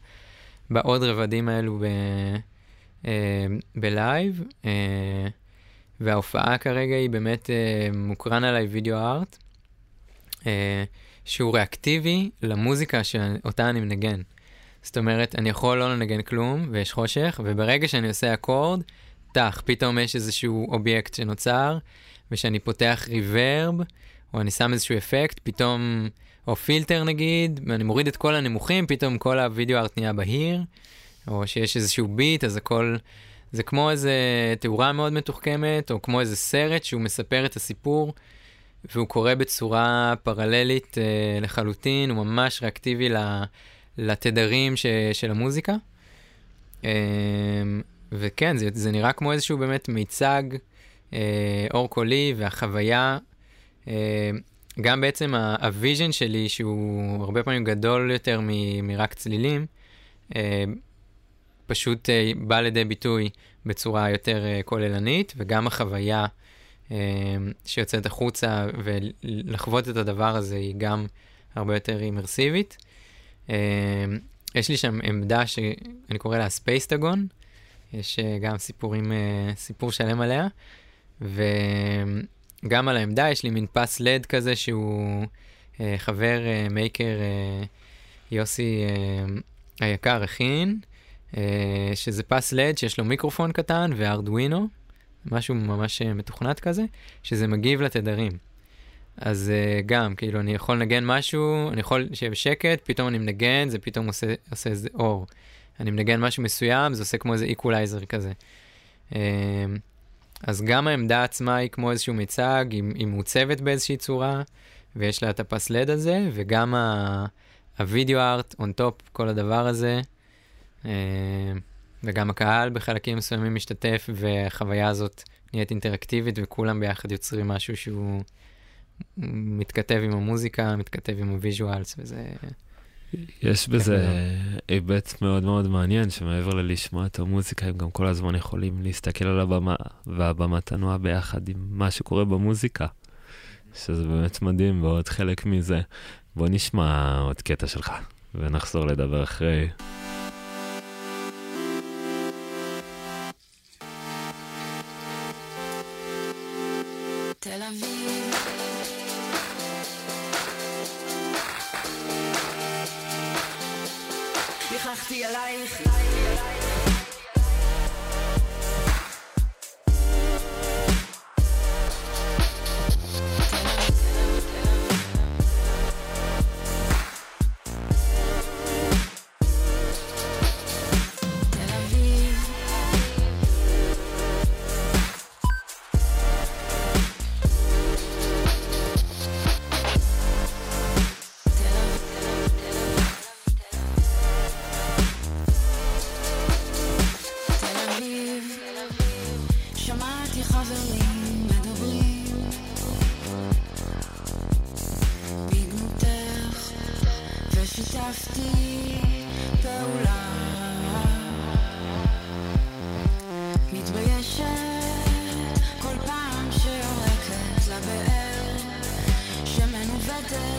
בעוד רבדים האלו ב, אה, ב live, אה, וההופעה כרגע היא באמת אה, מוקרן עליי video art, אה, שהוא ריאקטיבי למוזיקה שאותה אני מנגן. זאת אומרת, אני יכול לא לנגן כלום, ויש חושך, וברגע שאני עושה אקורד, טח, פתאום יש איזשהו אובייקט שנוצר, וכשאני פותח reverb, או אני שם איזשהו אפקט, פתאום, או פילטר נגיד, ואני מוריד את כל הנמוכים, פתאום כל הווידאו ארט נהיה בהיר, או שיש איזשהו ביט, אז הכל, זה כמו איזה תאורה מאוד מתוחכמת, או כמו איזה סרט שהוא מספר את הסיפור, והוא קורה בצורה פרללית אה, לחלוטין, הוא ממש ריאקטיבי לתדרים ש, של המוזיקה. אה, וכן, זה, זה נראה כמו איזשהו באמת מיצג אה, אור קולי והחוויה, אה, גם בעצם ה vision שלי, שהוא הרבה פעמים גדול יותר מ, מרק צלילים, אה, פשוט אה, בא לידי ביטוי בצורה יותר אה, כוללנית, וגם החוויה אה, שיוצאת החוצה ולחוות את הדבר הזה היא גם הרבה יותר אימרסיבית. אה, יש לי שם עמדה שאני קורא לה ספייסטגון, יש אה, גם סיפורים, אה, סיפור שלם עליה, וגם על העמדה יש לי מין פס לד כזה שהוא אה, חבר מייקר יוסי היקר הכין, שזה פס לד שיש לו מיקרופון קטן וארדווינו, משהו ממש מתוכנת כזה, שזה מגיב לתדרים. אז uh, גם, כאילו, אני יכול לנגן משהו, אני יכול שיהיה בשקט, פתאום אני מנגן, זה פתאום עושה, עושה איזה אור. אני מנגן משהו מסוים, זה עושה כמו איזה איקולייזר כזה. אמ, אז גם העמדה עצמה היא כמו איזשהו מיצג, היא, היא מעוצבת באיזושהי צורה, ויש לה את הפס לד הזה, וגם ה video art, on top, כל הדבר הזה. אמ, וגם הקהל בחלקים מסוימים משתתף, והחוויה הזאת נהיית אינטראקטיבית, וכולם ביחד יוצרים משהו שהוא מתכתב עם המוזיקה, מתכתב עם ה visuals, וזה... יש בזה היבט מאוד מאוד מעניין, שמעבר ללשמוע את המוזיקה, הם גם כל הזמן יכולים להסתכל על הבמה, והבמה תנועה ביחד עם מה שקורה במוזיקה, שזה באמת מדהים, ועוד חלק מזה. בוא נשמע עוד קטע שלך, ונחזור לדבר אחרי.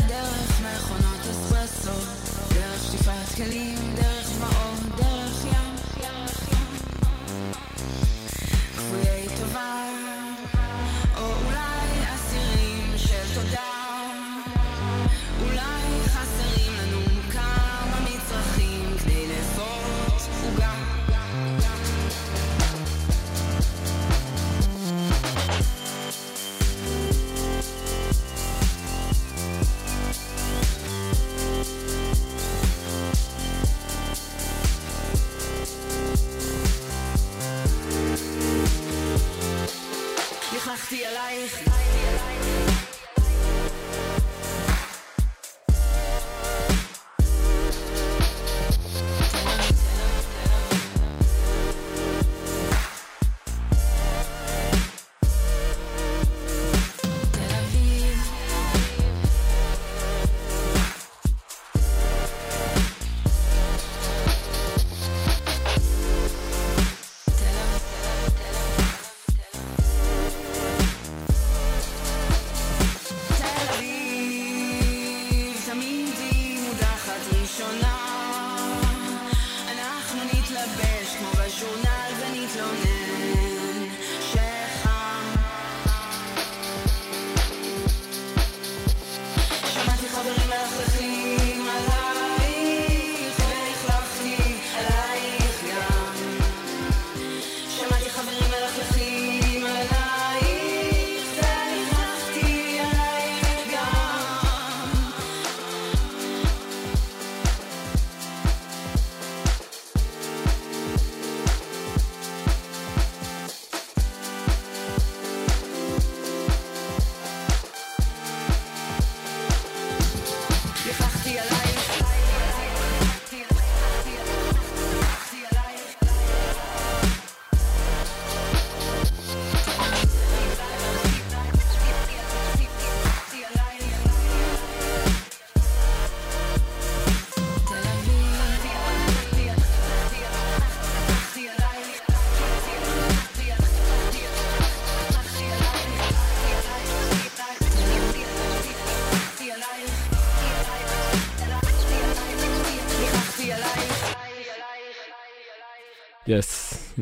דרך מכונות אספרסו, דרך שטיפת כלים, דרך...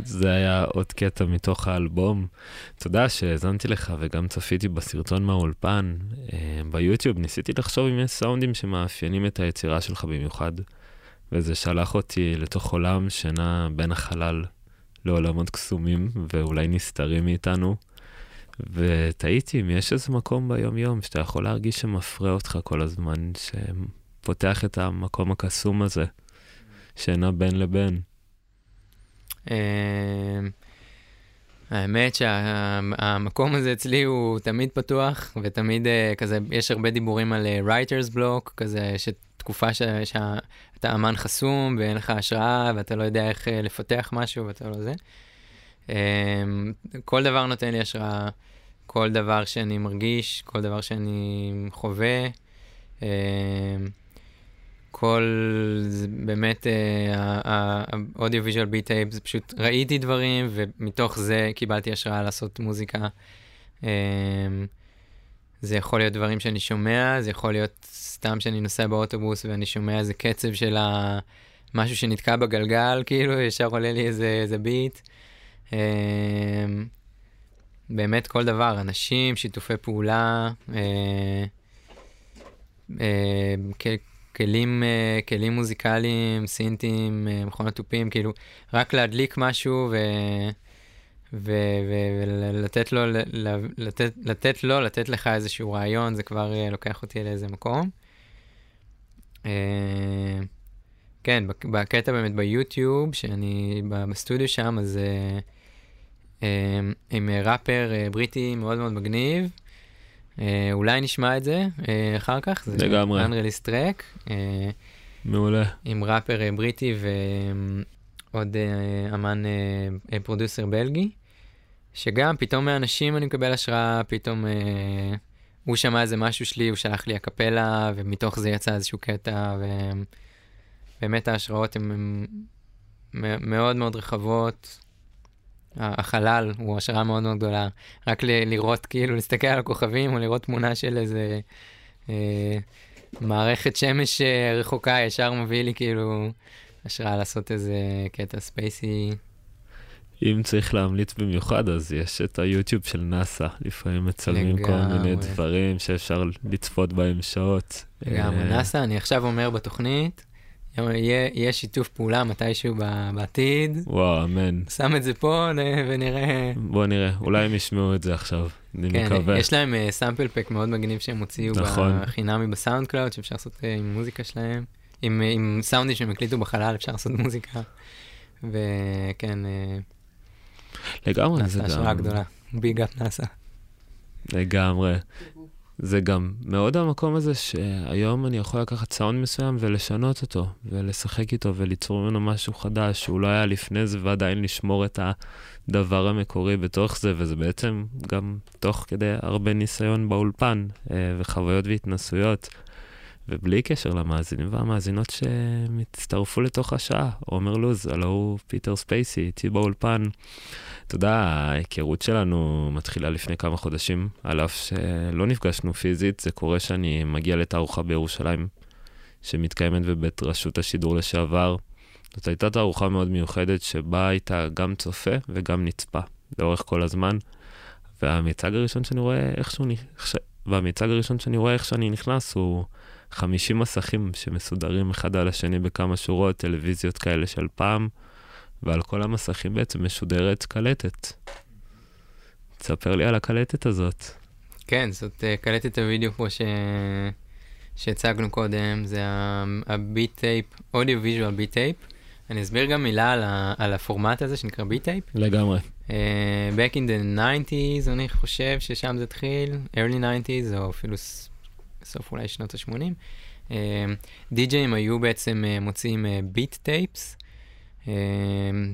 זה היה עוד קטע מתוך האלבום. תודה שהאזנתי לך וגם צפיתי בסרטון מהאולפן. Uh, ביוטיוב ניסיתי לחשוב אם יש סאונדים שמאפיינים את היצירה שלך במיוחד, וזה שלח אותי לתוך עולם שנע בין החלל לעולמות קסומים ואולי נסתרים מאיתנו. ותהיתי אם יש איזה מקום ביום-יום שאתה יכול להרגיש שמפרה אותך כל הזמן, שפותח את המקום הקסום הזה, שנע בין לבין. אמ, האמת שהמקום הזה אצלי הוא תמיד פתוח, ותמיד אה, כזה, יש הרבה דיבורים על אה, writer's block, כזה שתקופה שאתה אמן חסום ואין לך השראה ואתה לא יודע איך אה, לפתח משהו ואתה לא זה. אמ, כל דבר נותן לי השראה, כל דבר שאני מרגיש, כל דבר שאני חווה. כל, זה באמת, ה audio visual beat tape, זה פשוט ראיתי דברים, ומתוך זה קיבלתי השראה לעשות מוזיקה. אמ, זה יכול להיות דברים שאני שומע, זה יכול להיות סתם שאני נוסע באוטובוס ואני שומע איזה קצב של משהו שנתקע בגלגל, כאילו, ישר עולה לי איזה, איזה beat. אמ, באמת כל דבר, אנשים, שיתופי פעולה, אה, אה, כלים, אה, כלים מוזיקליים, סינטים, מכונות תופים, כאילו, רק להדליק משהו ו... ולתת לו, לתת, לתת לו, לתת לך איזשהו רעיון, זה כבר לוקח אותי לאיזה מקום. כן, בקטע באמת ביוטיוב, שאני בסטודיו שם, אז עם אה, ראפר אה, בריטי מאוד מאוד מגניב. אה, אולי נשמע את זה אחר כך. לגמרי. זה Unreleased Track. מעולה. עם ראפר בריטי ועוד אמן פרודוסר בלגי. שגם פתאום מאנשים אני מקבל השראה, פתאום הוא שמע איזה משהו שלי, הוא שלח לי הקפלה, ומתוך זה יצא איזשהו קטע, ובאמת ההשראות הן מאוד מאוד רחבות. החלל הוא השראה מאוד מאוד גדולה. רק ל- לראות, כאילו, להסתכל על הכוכבים, או לראות תמונה של איזה אה, מערכת שמש אה, רחוקה, ישר מביא לי כאילו השראה לעשות איזה קטע ספייסי. אם צריך להמליץ במיוחד, אז יש את היוטיוב של נאסא, לפעמים מצלמים לגמרי. כל מיני דברים שאפשר לצפות בהם שעות. לגמרי, אה, נאסא, אני עכשיו אומר בתוכנית, יהיה, יהיה שיתוף פעולה מתישהו בעתיד. וואו, אמן. שם את זה פה ונראה. בוא נראה, אולי הם ישמעו את זה עכשיו, אני כן, מקווה. יש להם sample אה, pack מאוד מגניב שהם הוציאו נכון. בחינמי בסאונד קלאוד, שאפשר לעשות אה, עם מוזיקה שלהם. עם, אה, עם סאונדים שהם הקליטו בחלל, אפשר לעשות מוזיקה. וכן, לגמרי, זה גם... נעשה השראה גדולה, big up נאסא. לגמרי. זה גם מאוד המקום הזה שהיום אני יכול לקחת סאונד מסוים ולשנות אותו, ולשחק איתו וליצור ממנו משהו חדש, שהוא לא היה לפני זה, ועדיין לשמור את הדבר המקורי בתוך זה, וזה בעצם גם תוך כדי הרבה ניסיון באולפן, אה, וחוויות והתנסויות. ובלי קשר למאזינים והמאזינות שמצטרפו לתוך השעה. עומר לוז, הלו הוא פיטר ספייסי, איתי באולפן. אתה יודע, ההיכרות שלנו מתחילה לפני כמה חודשים, על אף שלא נפגשנו פיזית, זה קורה שאני מגיע לתערוכה בירושלים, שמתקיימת בבית רשות השידור לשעבר. זאת הייתה תערוכה מאוד מיוחדת, שבה הייתה גם צופה וגם נצפה לאורך כל הזמן. והמיצג הראשון שאני רואה איך שהוא, נכנס, והמיצג הראשון שאני רואה איך שאני נכנס הוא 50 מסכים שמסודרים אחד על השני בכמה שורות, טלוויזיות כאלה של פעם, ועל כל המסכים בעצם משודרת קלטת. תספר לי על הקלטת הזאת. כן, זאת אה, קלטת הוידאו פה ש... שהצגנו קודם, זה ה beat tape, audio visual beat tape. אני אסביר גם מילה על, ה... על הפורמט הזה שנקרא beat tape. לגמרי. אה, back in the 90's, אני חושב ששם זה התחיל, early 90's, או אפילו בסוף אולי שנות ה-80. די-ג'אים היו בעצם אה, מוציאים beat אה, tapes,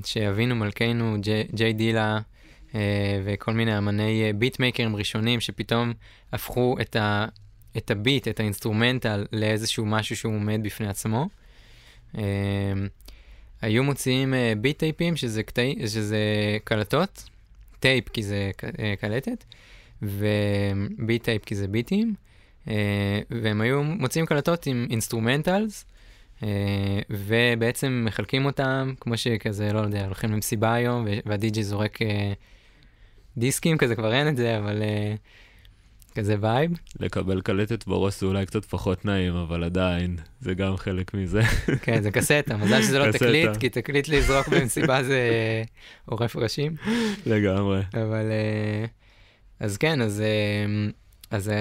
אבינו מלכנו, J Dilla אה, וכל מיני אמני ביטמייקרים אה, ראשונים, שפתאום הפכו את, ה, את ה beat, את ה instrumental, לאיזשהו משהו שהוא עומד בפני עצמו. אה, היו מוציאים beat טייפים, שזה, קטעי, שזה קלטות, טייפ כי זה קלטת, ו beat tape כי זה ביטים. אה, והם היו מוציאים קלטות עם instrumentals, ובעצם מחלקים אותם, כמו שכזה, לא יודע, הולכים למסיבה היום, והדי-ג'י זורק דיסקים, כזה כבר אין את זה, אבל כזה vibe. לקבל קלטת בראש זה אולי קצת פחות נעים, אבל עדיין, זה גם חלק מזה. כן, זה קסטה, מזל שזה לא תקליט, כי תקליט לזרוק במסיבה זה עורף ראשים. לגמרי. אבל, אז כן, אז, אז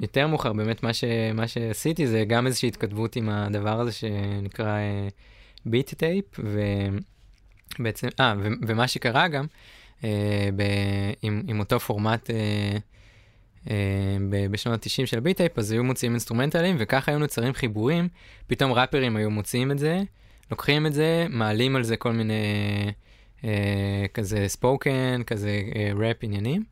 יותר מאוחר, באמת מה, ש, מה שעשיתי זה גם איזושהי התכתבות עם הדבר הזה שנקרא beat tape, ובעצם, אה, ו, ומה שקרה גם, אה, ב, עם, עם אותו פורמט אה, אה, בשנות ה-90 של ה beat tape, אז היו מוציאים אינסטרומנטלים, וככה היו נוצרים חיבורים, פתאום ראפרים היו מוציאים את זה, לוקחים את זה, מעלים על זה כל מיני אה, כזה spoken, כזה אה, ראפ עניינים,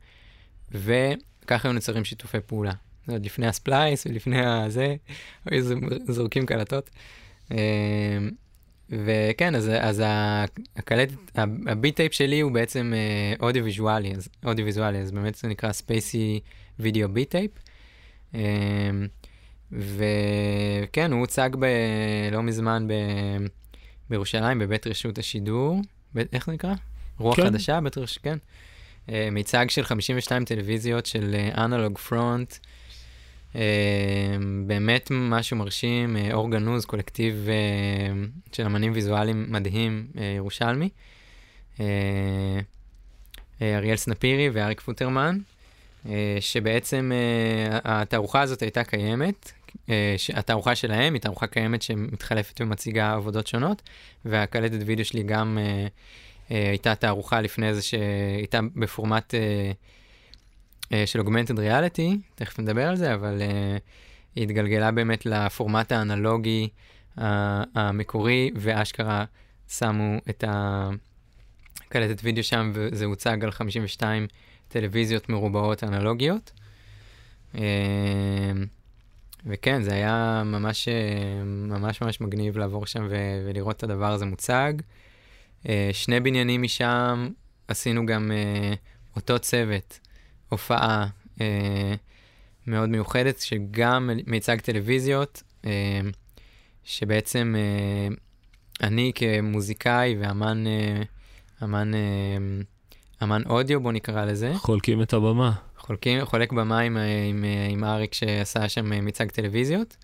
וככה היו נוצרים שיתופי פעולה. עוד לפני ה Splice ולפני הזה, היו זורקים קלטות. אמ, וכן, אז, אז הקלטת, ה beat tape שלי הוא בעצם אודיו ויזואלי, אז אודיו ויזואלי, אז באמת זה נקרא Spacey Video Beat Tape. וכן, הוא הוצג ב, לא מזמן ב, בירושלים, בבית רשות השידור, ב, איך זה נקרא? רוח כן. חדשה, בית רשות, כן. Uh, מיצג של 52 טלוויזיות של אנלוג uh, פרונט, Uh, באמת משהו מרשים, uh, אור גנוז, קולקטיב uh, של אמנים ויזואליים מדהים, ירושלמי. אריאל סנפירי ואריק פוטרמן, שבעצם התערוכה הזאת הייתה קיימת. התערוכה שלהם היא תערוכה קיימת שמתחלפת ומציגה עבודות שונות, והקלטת וידאו שלי גם הייתה תערוכה לפני זה שהייתה בפורמט... אה, של אוגמנטד ריאליטי, תכף נדבר על זה, אבל uh, היא התגלגלה באמת לפורמט האנלוגי uh, המקורי, ואשכרה שמו את הקלטת וידאו שם, וזה הוצג על 52 טלוויזיות מרובעות אנלוגיות. וכן, זה היה ממש ממש ממש מגניב לעבור שם ו- ולראות את הדבר הזה מוצג. שני בניינים משם, עשינו גם אותו צוות. הופעה אה, מאוד מיוחדת, שגם מיצג טלוויזיות, אה, שבעצם אה, אני כמוזיקאי ואמן אה, אמן, אה, אמן אודיו, בוא נקרא לזה. חולקים את הבמה. חולקים, חולק במה עם, אה, עם, אה, עם אריק שעשה שם אה, מיצג טלוויזיות,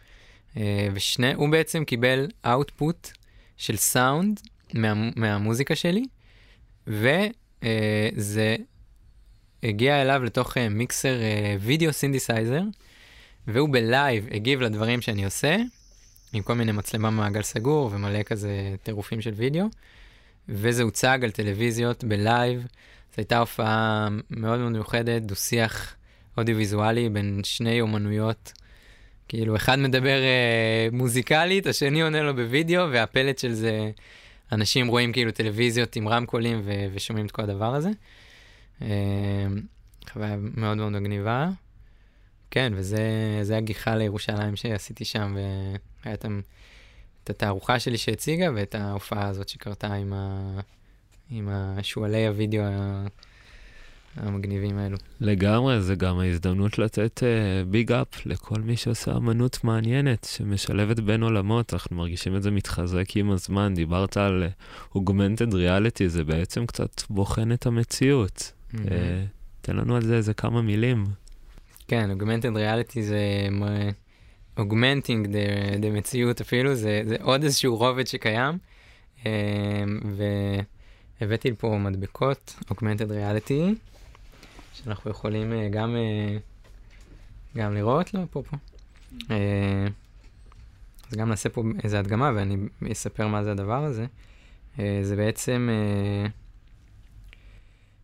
אה, ושני, הוא בעצם קיבל output של סאונד מה, מהמוזיקה שלי, וזה הגיע אליו לתוך uh, מיקסר uh, וידאו synthesizer, והוא בלייב הגיב לדברים שאני עושה, עם כל מיני מצלמה מעגל סגור ומלא כזה טירופים של וידאו, וזה הוצג על טלוויזיות בלייב. זו הייתה הופעה מאוד מאוד מיוחדת, דו-שיח אודיו-ויזואלי בין שני אומנויות. כאילו, אחד מדבר uh, מוזיקלית, השני עונה לו בווידאו, והפלט של זה, אנשים רואים כאילו טלוויזיות עם רמקולים ושומעים את כל הדבר הזה. אמ, חוויה מאוד מאוד מגניבה. כן, וזה הגיחה לירושלים שעשיתי שם, והיה את התערוכה שלי שהציגה, ואת ההופעה הזאת שקרתה עם, ה, עם השועלי הוידאו המגניבים האלו. לגמרי, זה גם ההזדמנות לתת ביג uh, אפ לכל מי שעושה אמנות מעניינת, שמשלבת בין עולמות, אנחנו מרגישים את זה מתחזק עם הזמן. דיברת על אוגמנטד uh, ריאליטי, זה בעצם קצת בוחן את המציאות. אה, תן לנו על זה איזה כמה מילים. כן, אוגמנטד ריאליטי זה אוגמנטינג דה מציאות אפילו, זה, זה עוד איזשהו רובד שקיים. אה, והבאתי לפה מדבקות, אוגמנטד ריאליטי, שאנחנו יכולים אה, גם, גם לראות, לא, פה, פה. אז גם נעשה פה איזה הדגמה ואני אספר מה זה הדבר הזה. זה בעצם...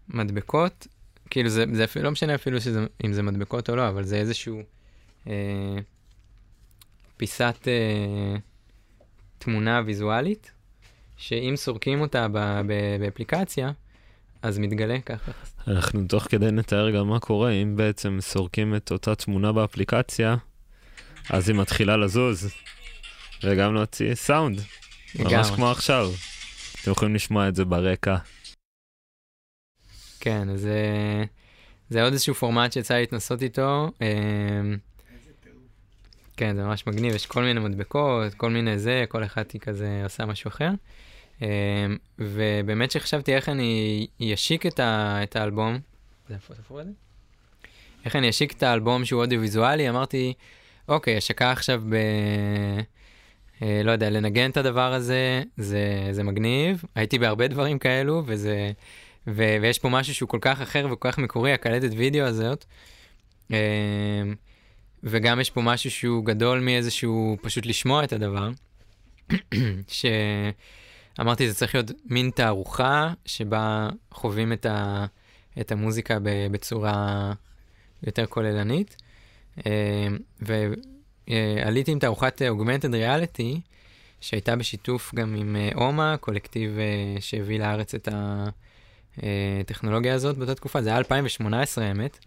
מדבקות, כאילו זה, זה אפילו, לא משנה אפילו שזה, אם זה מדבקות או לא, אבל זה איזשהו אה, פיסת אה, תמונה ויזואלית, שאם סורקים אותה ב, ב, באפליקציה, אז מתגלה ככה. אנחנו תוך כדי נתאר גם מה קורה, אם בעצם סורקים את אותה תמונה באפליקציה, אז היא מתחילה לזוז, וגם להוציא סאונד, ממש כמו עכשיו. אתם יכולים לשמוע את זה ברקע. כן, אז זה עוד איזשהו פורמט שיצא להתנסות איתו. אמ, כן, זה ממש מגניב, יש כל מיני מדבקות, כל מיני זה, כל אחד כזה עושה משהו אחר. אמ, ובאמת שחשבתי איך אני אשיק את, את האלבום, זה זה? איך אני אשיק את האלבום שהוא אודיו-ויזואלי, אמרתי, אוקיי, השקה עכשיו ב... אה, לא יודע, לנגן את הדבר הזה, זה, זה מגניב. הייתי בהרבה דברים כאלו, וזה... ו, ויש פה משהו שהוא כל כך אחר וכל כך מקורי, הקלטת וידאו הזאת. אמ, וגם יש פה משהו שהוא גדול מאיזשהו פשוט לשמוע את הדבר. שאמרתי, זה צריך להיות מין תערוכה שבה חווים את, ה... את המוזיקה בצורה יותר כוללנית. אמ, ועליתי עם תערוכת אוגמנטד ריאליטי, שהייתה בשיתוף גם עם אה, אומה, קולקטיב אה, שהביא לארץ את הטכנולוגיה הזאת באותה תקופה, זה היה 2018 האמת.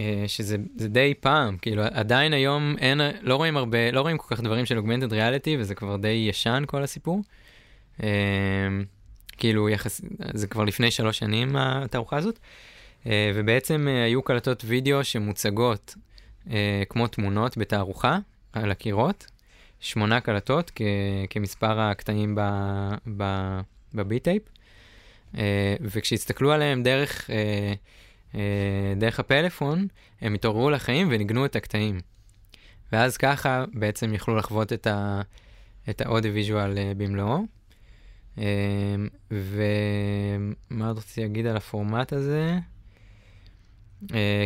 אה, שזה די פעם, כאילו עדיין היום אין, לא רואים הרבה, לא רואים כל כך דברים של אוגמנטד ריאליטי, וזה כבר די ישן כל הסיפור. כאילו יחס, זה כבר לפני שלוש שנים התערוכה הזאת. אה, ובעצם אה, היו קלטות וידאו שמוצגות אה, כמו תמונות בתערוכה על הקירות, שמונה קלטות כ- כמספר הקטעים ב beat tape, וכשהסתכלו עליהם דרך, דרך הפלאפון, הם התעוררו לחיים וניגנו את הקטעים. ואז ככה בעצם יכלו לחוות את, ה- את האודיו-ויז'ואל במלואו. ומה רציתי להגיד על הפורמט הזה?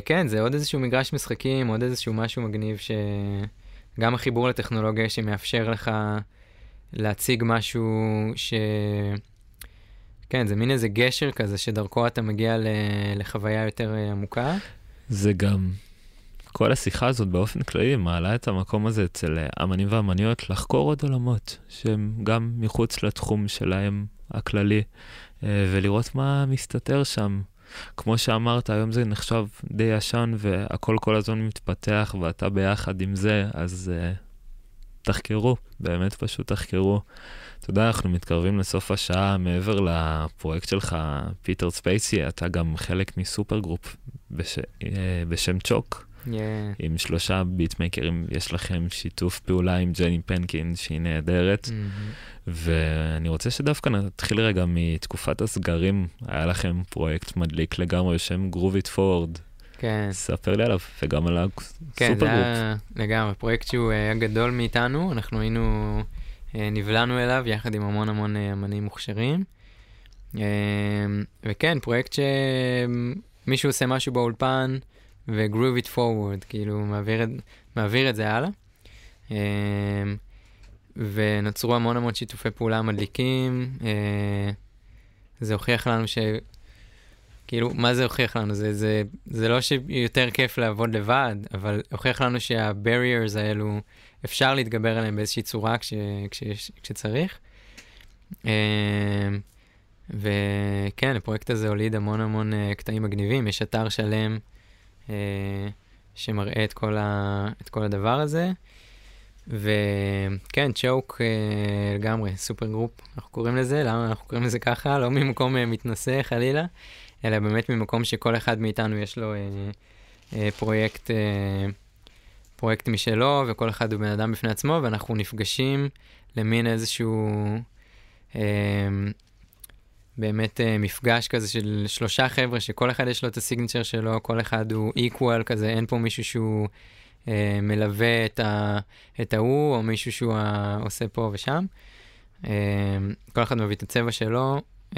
כן, זה עוד איזשהו מגרש משחקים, עוד איזשהו משהו מגניב שגם החיבור לטכנולוגיה שמאפשר לך להציג משהו ש... כן, זה מין איזה גשר כזה שדרכו אתה מגיע. לחוויה יותר uh, עמוקה. זה גם, כל השיחה הזאת באופן כללי מעלה את המקום הזה אצל אה, אמנים ואמניות לחקור עוד עולמות שהם גם מחוץ לתחום שלהם הכללי, uh, ולראות מה מסתתר שם. כמו שאמרת, היום זה נחשב די ישן והכל כל הזמן מתפתח ואתה ביחד עם זה, אז תחקרו, באמת פשוט תחקרו. אתה יודע, אנחנו מתקרבים לסוף השעה, מעבר לפרויקט שלך, Peter Spacey, אתה גם חלק מ supergroup בש... uh, בשם צ'וק. Yeah. עם שלושה ביטמקרים, יש לכם שיתוף פעולה עם ג'ני פנקין שהיא נהדרת. Mm-hmm. ואני רוצה שדווקא נתחיל רגע מתקופת הסגרים, היה לכם פרויקט מדליק לגמרי בשם It Forward. כן. ספר לי עליו, וגם על הסופר כן, זה היה לגמרי, פרויקט שהוא היה גדול מאיתנו, אנחנו היינו, אה, נבלענו אליו יחד עם המון המון אה, אמנים מוכשרים. אה, וכן, פרויקט שמישהו עושה משהו באולפן, ו-groove it forward, כאילו מעביר את, מעביר את זה הלאה. ונוצרו המון המון שיתופי פעולה מדליקים. זה הוכיח לנו ש... כאילו, מה זה הוכיח לנו? זה, זה, זה לא שיותר כיף לעבוד לבד, אבל הוכיח לנו שה-barriers האלו, אפשר להתגבר עליהם באיזושהי צורה כש, כש, כשצריך. Uh, וכן, הפרויקט הזה הוליד המון המון uh, קטעים מגניבים, יש אתר שלם אה, שמראה את כל, ה, את כל הדבר הזה. וכן, צ'וק אה, לגמרי, supergroup, אנחנו קוראים לזה, למה אנחנו קוראים לזה ככה? לא ממקום אה, מתנשא חלילה, אלא באמת ממקום שכל אחד מאיתנו יש לו אה, אה, פרויקט, אה, פרויקט משלו, וכל אחד הוא בן אדם בפני עצמו, ואנחנו נפגשים למין איזשהו אה, באמת uh, מפגש כזה של שלושה חבר'ה שכל אחד יש לו את הסיגנצ'ר שלו, כל אחד הוא equal כזה, אין פה מישהו שהוא uh, מלווה את, ה, את ההוא, או מישהו שהוא uh, עושה פה ושם. Uh, כל אחד מביא את הצבע שלו. Uh,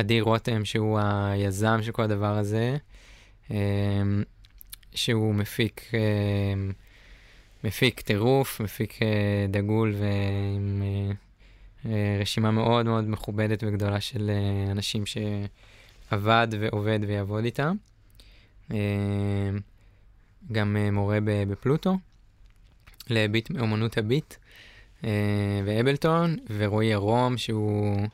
אדיר רותם, שהוא היזם של כל הדבר הזה, uh, שהוא מפיק, uh, מפיק טירוף, מפיק uh, דגול ועם... Uh, אה, רשימה מאוד מאוד מכובדת וגדולה של אה, אנשים שעבד ועובד ויעבוד איתם. אה, גם מורה בפלוטו, לביט, הביט, ואבלטון, ורועי ערום, שהוא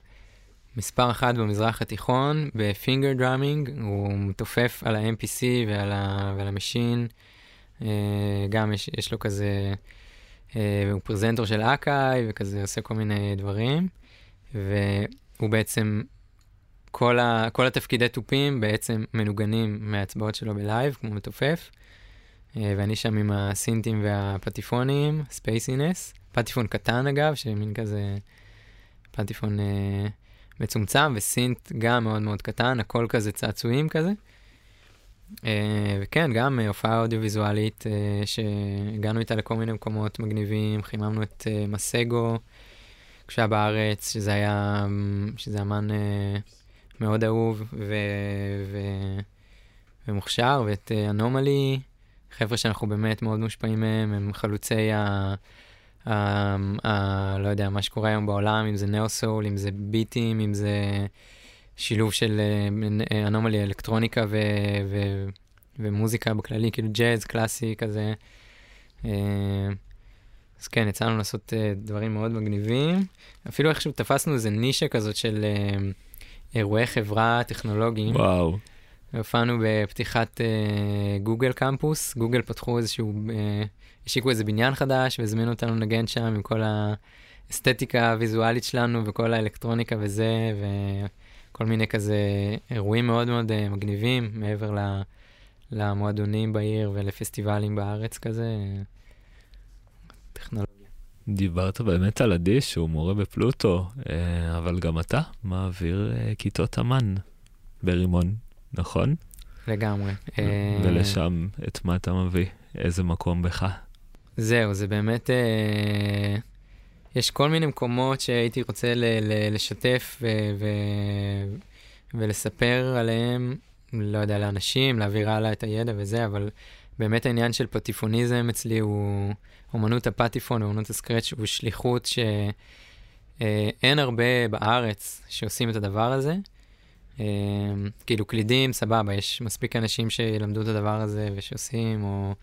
מספר אחת במזרח התיכון ב finger drumming, הוא מתופף על ה-MPC ועל, ה- ועל ה Maschine, גם יש, יש לו כזה... אה, הוא presenter של Akai וכזה עושה כל מיני דברים, והוא בעצם, כל, ה, כל התפקידי תופים בעצם מנוגנים מההצבעות שלו בלייב, כמו מתופף. ואני שם עם הסינטים והפטיפונים, spacey things. פטיפון קטן אגב, שמין כזה פטיפון אה, מצומצם, וסינט גם מאוד מאוד קטן, הכל כזה צעצועים כזה. אה, וכן, גם אה, הופעה אודיו-ויזואלית אה, שהגענו איתה לכל מיני מקומות מגניבים, חיממנו את אה, מסגו כשהיה בארץ, שזה היה, שזה אמן אה, מאוד אהוב ו, ו, ומוכשר, ואת אנומלי, חבר'ה שאנחנו באמת מאוד מושפעים מהם, הם חלוצי ה... ה, ה, לא יודע, מה שקורה היום בעולם, אם זה נאו-סול, אם זה ביטים, אם זה שילוב של אה, אנומלי אלקטרוניקה ו, ו, ומוזיקה בכללי, כאילו ג'אז קלאסי כזה. אה, אז כן, יצא לנו לעשות דברים מאוד מגניבים. אפילו איכשהו תפסנו איזה נישה כזאת של אירועי חברה טכנולוגיים. וואו. הופענו בפתיחת uh, גוגל קמפוס, גוגל פתחו איזשהו, uh, השיקו איזה בניין חדש והזמינו אותנו לנגן שם עם כל האסתטיקה הוויזואלית שלנו וכל האלקטרוניקה וזה, וכל מיני כזה אירועים מאוד מאוד uh, מגניבים מעבר למועדונים בעיר ולפסטיבלים בארץ כזה. דיברת באמת על עדי שהוא מורה בפלוטו, אה, אבל גם אתה מעביר אה, כיתות אמן ברימון, נכון? לגמרי. אה, ולשם את מה אתה מביא? איזה מקום בך? זהו, זה באמת... יש כל מיני מקומות שהייתי רוצה ל- ל- לשתף ו- ו- ולספר עליהם, לא יודע, לאנשים, להעביר הלאה את הידע וזה, אבל באמת העניין של פטיפוניזם אצלי הוא... אומנות הפטיפון, אומנות הסקרץ', הוא שליחות שאין הרבה בארץ שעושים את הדבר הזה. אה, כאילו קלידים, סבבה, יש מספיק אנשים שילמדו את הדבר הזה ושעושים, או,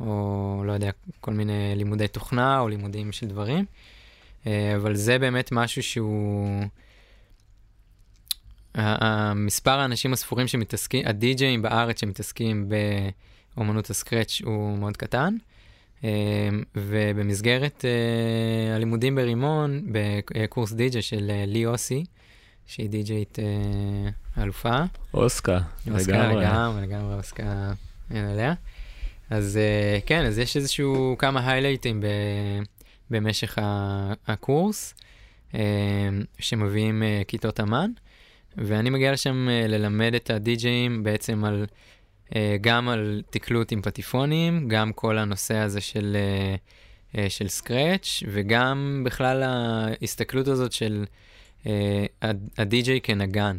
או לא יודע, כל מיני לימודי תוכנה או לימודים של דברים. אה, אבל זה באמת משהו שהוא... המספר האנשים הספורים שמתעסקים, הדי-ג'אים בארץ שמתעסקים באומנות הסקרץ' הוא מאוד קטן. אמ, ובמסגרת uh, הלימודים ברימון, בקורס די-ג'יי של לי אוסי, שהיא די-ג'יית uh, אלופה. אוסקה, אוסקה לגמרי. לגמרי, לגמרי אוסקה אין עליה. אז uh, כן, אז יש איזשהו כמה היילייטים ב, במשך הקורס, uh, שמביאים uh, כיתות אמן, ואני מגיע לשם uh, ללמד את הדי-ג'אים בעצם על... אה, גם על תקלוט עם פטיפונים, גם כל הנושא הזה של, אה, אה, של סקרץ', וגם בכלל ההסתכלות הזאת של הדי-ג'יי כנגן.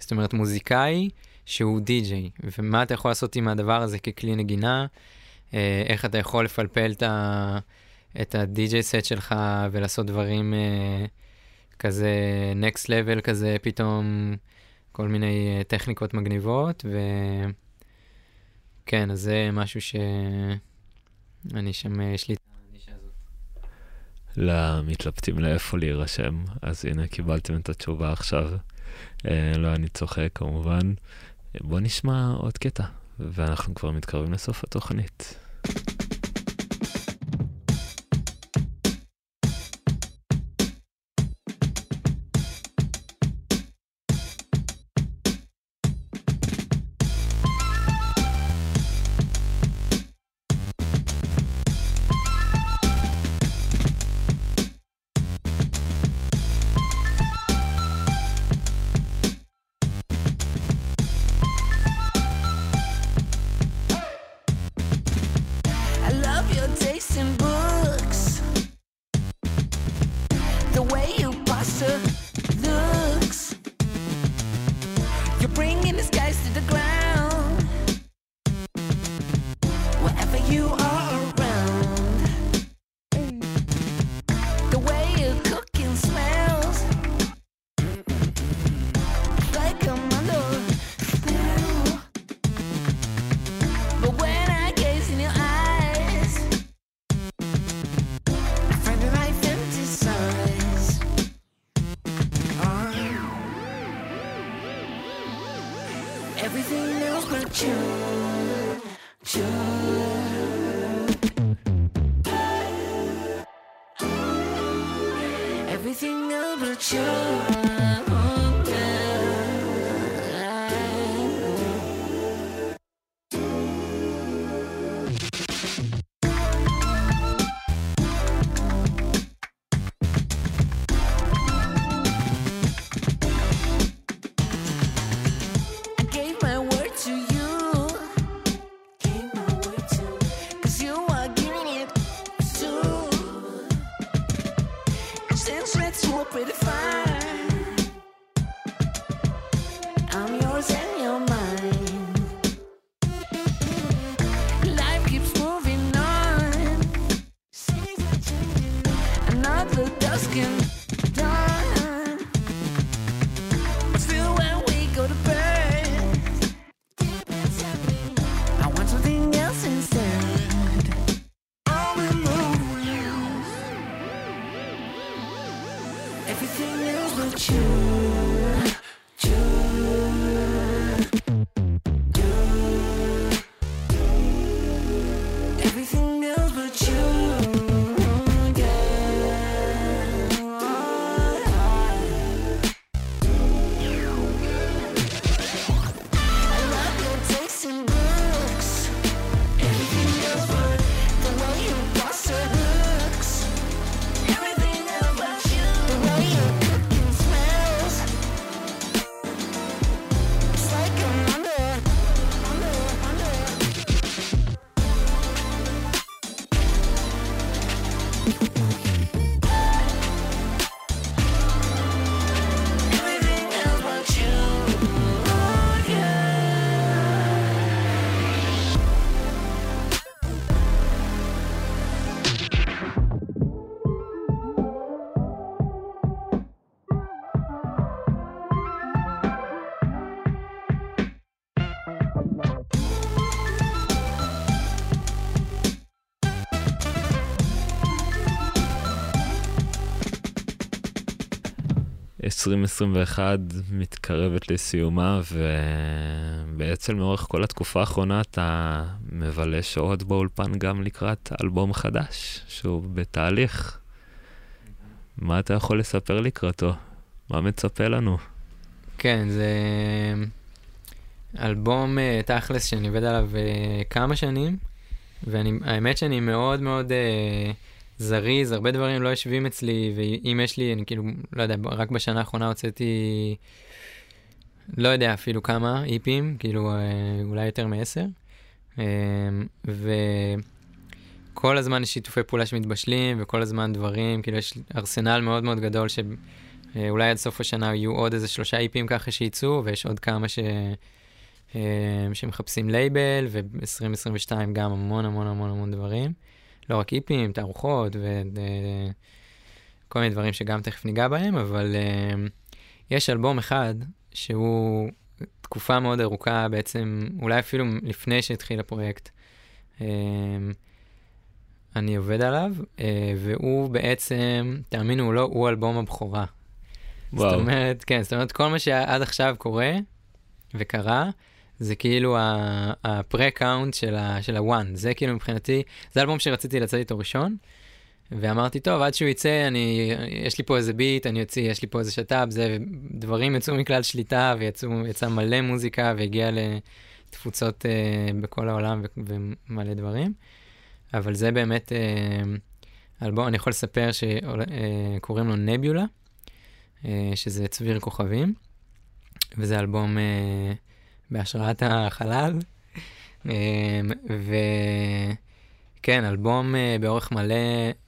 זאת אומרת, מוזיקאי שהוא די-ג'יי, ומה אתה יכול לעשות עם הדבר הזה ככלי נגינה, איך אתה יכול לפלפל את, את ה-DJ סט שלך ולעשות דברים כזה next level כזה, פתאום כל מיני טכניקות מגניבות, ו... כן, אז זה משהו שאני שם, יש לי. למתלבטים לאיפה להירשם, אז הנה קיבלתם את התשובה עכשיו. אה, לא, אני צוחק כמובן. בוא נשמע עוד קטע, ואנחנו כבר מתקרבים לסוף התוכנית. Another dusk and 2021 מתקרבת לסיומה, ובעצם לאורך כל התקופה האחרונה אתה מבלה שעות באולפן גם לקראת אלבום חדש, שהוא בתהליך. מה אתה יכול לספר לקראתו? מה מצפה לנו? כן, זה אלבום אה, תכלס שאני עובד עליו אה, כמה שנים, והאמת שאני מאוד מאוד אה, זריז, הרבה דברים לא יושבים אצלי, ואם יש לי, אני כאילו, לא יודע, רק בשנה האחרונה הוצאתי, לא יודע אפילו כמה איפים, כאילו אה, אולי יותר מעשר, אה, וכל הזמן יש שיתופי פעולה שמתבשלים, וכל הזמן דברים, כאילו יש ארסנל מאוד מאוד גדול ש... אה, עד סוף השנה יהיו עוד איזה שלושה איפים ככה שיצאו, ויש עוד כמה ש... שמחפשים לייבל, וב-2022 גם המון המון המון המון דברים. לא רק איפים, תערוכות וכל מיני דברים שגם תכף ניגע בהם, אבל אה, יש אלבום אחד שהוא תקופה מאוד ארוכה בעצם, אולי אפילו לפני שהתחיל הפרויקט. אה, אני עובד עליו, והוא בעצם, תאמינו או לא, הוא אלבום הבכורה. וואו. זאת אומרת, כן, זאת אומרת, כל מה שעד עכשיו קורה וקרה, זה כאילו הפרה-קאונט של הוואן. זה כאילו מבחינתי, זה אלבום שרציתי לצאת איתו ראשון, ואמרתי, טוב, עד שהוא יצא, אני, יש לי פה איזה ביט, אני אוציא, יש לי פה איזה שת"פ, זה, דברים יצאו מכלל שליטה, ויצא מלא מוזיקה, והגיע לתפוצות uh, בכל העולם ו- ומלא דברים. אבל זה באמת uh, אלבום, אני יכול לספר שקוראים לו נביולה. אה, שזה צביר כוכבים, וזה אלבום אה, בהשראת החלל. אה, וכן, אלבום אה, באורך מלא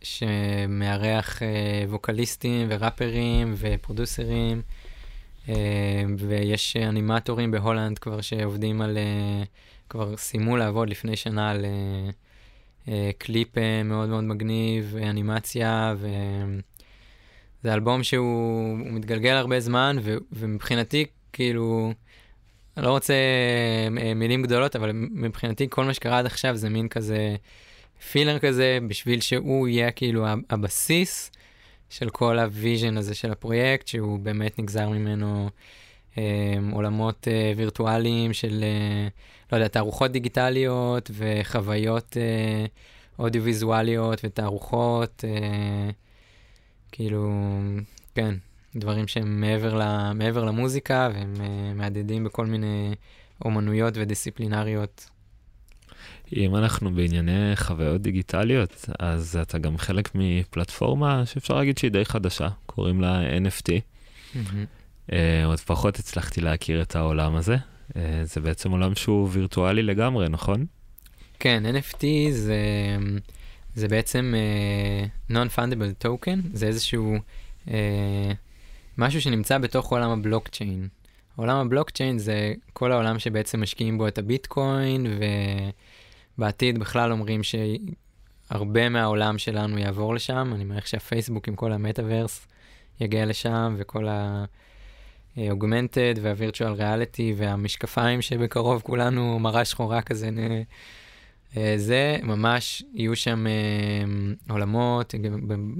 שמארח אה, ווקליסטים וראפרים ופרודוסרים, אה, ויש אנימטורים בהולנד כבר שעובדים על, אה, כבר סיימו לעבוד לפני שנה על קליפ מאוד מאוד מגניב, אנימציה, ו... זה אלבום שהוא מתגלגל הרבה זמן, ו, ומבחינתי, כאילו, אני לא רוצה אה, מילים גדולות, אבל מבחינתי כל מה שקרה עד עכשיו זה מין כזה filler כזה, בשביל שהוא יהיה כאילו הבסיס של כל ה vision הזה של הפרויקט, שהוא באמת נגזר ממנו אה, עולמות אה, וירטואליים של, אה, לא יודע, תערוכות דיגיטליות וחוויות אה, אודיו-ויזואליות ותערוכות. אה, כאילו, כן, דברים שהם מעבר, ל, מעבר למוזיקה, והם uh, מהדהדים בכל מיני אומנויות ודיסציפלינריות. אם אנחנו בענייני חוויות דיגיטליות, אז אתה גם חלק מפלטפורמה שאפשר להגיד שהיא די חדשה, קוראים לה NFT. Mm-hmm. עוד פחות הצלחתי להכיר את העולם הזה. Uh, זה בעצם עולם שהוא וירטואלי לגמרי, נכון? כן, NFT זה, זה בעצם uh, Non-Fundable Token, זה איזשהו uh, אה, משהו שנמצא בתוך עולם הבלוקצ'יין. עולם הבלוקצ'יין זה כל העולם שבעצם משקיעים בו את הביטקוין, ובעתיד בכלל אומרים שהרבה מהעולם שלנו יעבור לשם. אני מניח שהפייסבוק עם כל המטאוורס יגיע לשם, וכל ה-augmented וה-virtual reality והמשקפיים שבקרוב כולנו מראה שחורה כזה. אה, זה ממש, יהיו שם אה, עולמות,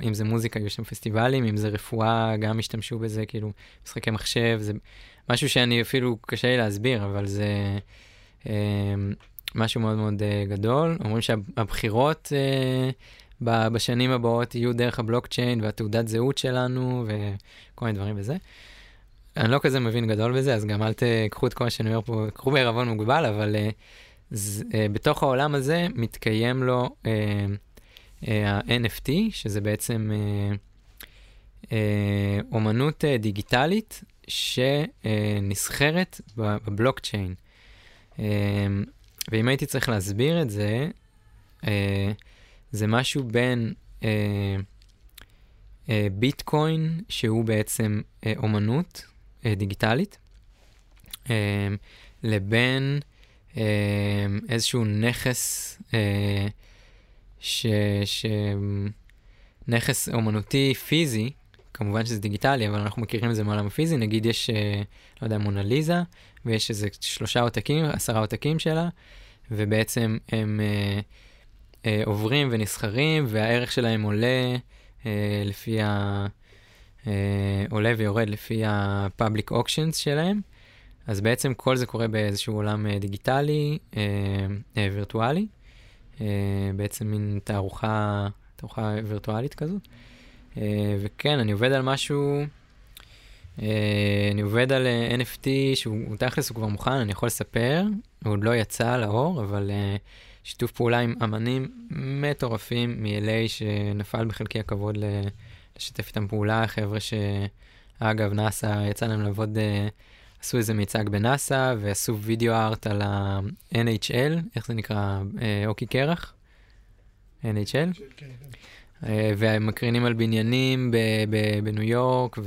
אם זה מוזיקה, יהיו שם פסטיבלים, אם זה רפואה, גם ישתמשו בזה, כאילו, משחקי מחשב, זה משהו שאני אפילו קשה לי להסביר, אבל זה אה, משהו מאוד מאוד אה, גדול. אומרים שהבחירות אה, בשנים הבאות יהיו דרך הבלוקצ'יין והתעודת זהות שלנו וכל מיני דברים וזה. אני לא כזה מבין גדול בזה, אז גם אל תקחו את כל מה שאני אומר פה, קחו בערבון מוגבל, אבל אה, ז, אה, בתוך העולם הזה מתקיים לו אה, אה, ה-NFT, שזה בעצם אה, אה, אומנות אה, דיגיטלית שנסחרת בבלוקצ'יין. אה, ואם הייתי צריך להסביר את זה, אה, זה משהו בין אה, אה, ביטקוין, שהוא בעצם אה, אומנות אה, דיגיטלית, לבין איזשהו נכס, אה, ש, ש... נכס אומנותי פיזי, כמובן שזה דיגיטלי, אבל אנחנו מכירים את זה מעולם הפיזי, נגיד יש, אה, לא יודע, מונליזה, ויש איזה שלושה עותקים, עשרה עותקים שלה, ובעצם הם אה, אה, עוברים ונסחרים, והערך שלהם עולה אה, לפי ה... אה, עולה ויורד לפי ה-public auctions שלהם. אז בעצם כל זה קורה באיזשהו עולם אה, דיגיטלי, אה, אה, וירטואלי, אה, בעצם מין תערוכה, תערוכה וירטואלית כזאת. אה, וכן, אני עובד על משהו, אה, אני עובד על אה, NFT שהוא תכלס הוא כבר מוכן, אני יכול לספר, הוא עוד לא יצא לאור, אבל אה, שיתוף פעולה עם אמנים מטורפים מ-LA שנפל בחלקי הכבוד לשתף איתם פעולה, חבר'ה שאגב, נאסא יצא להם לעבוד, אה, עשו איזה מיצג בנאסא ועשו וידאו ארט על ה-NHL, איך זה נקרא? אה, אוקי קרח? NHL? אה, והם מקרינים על בניינים בניו יורק,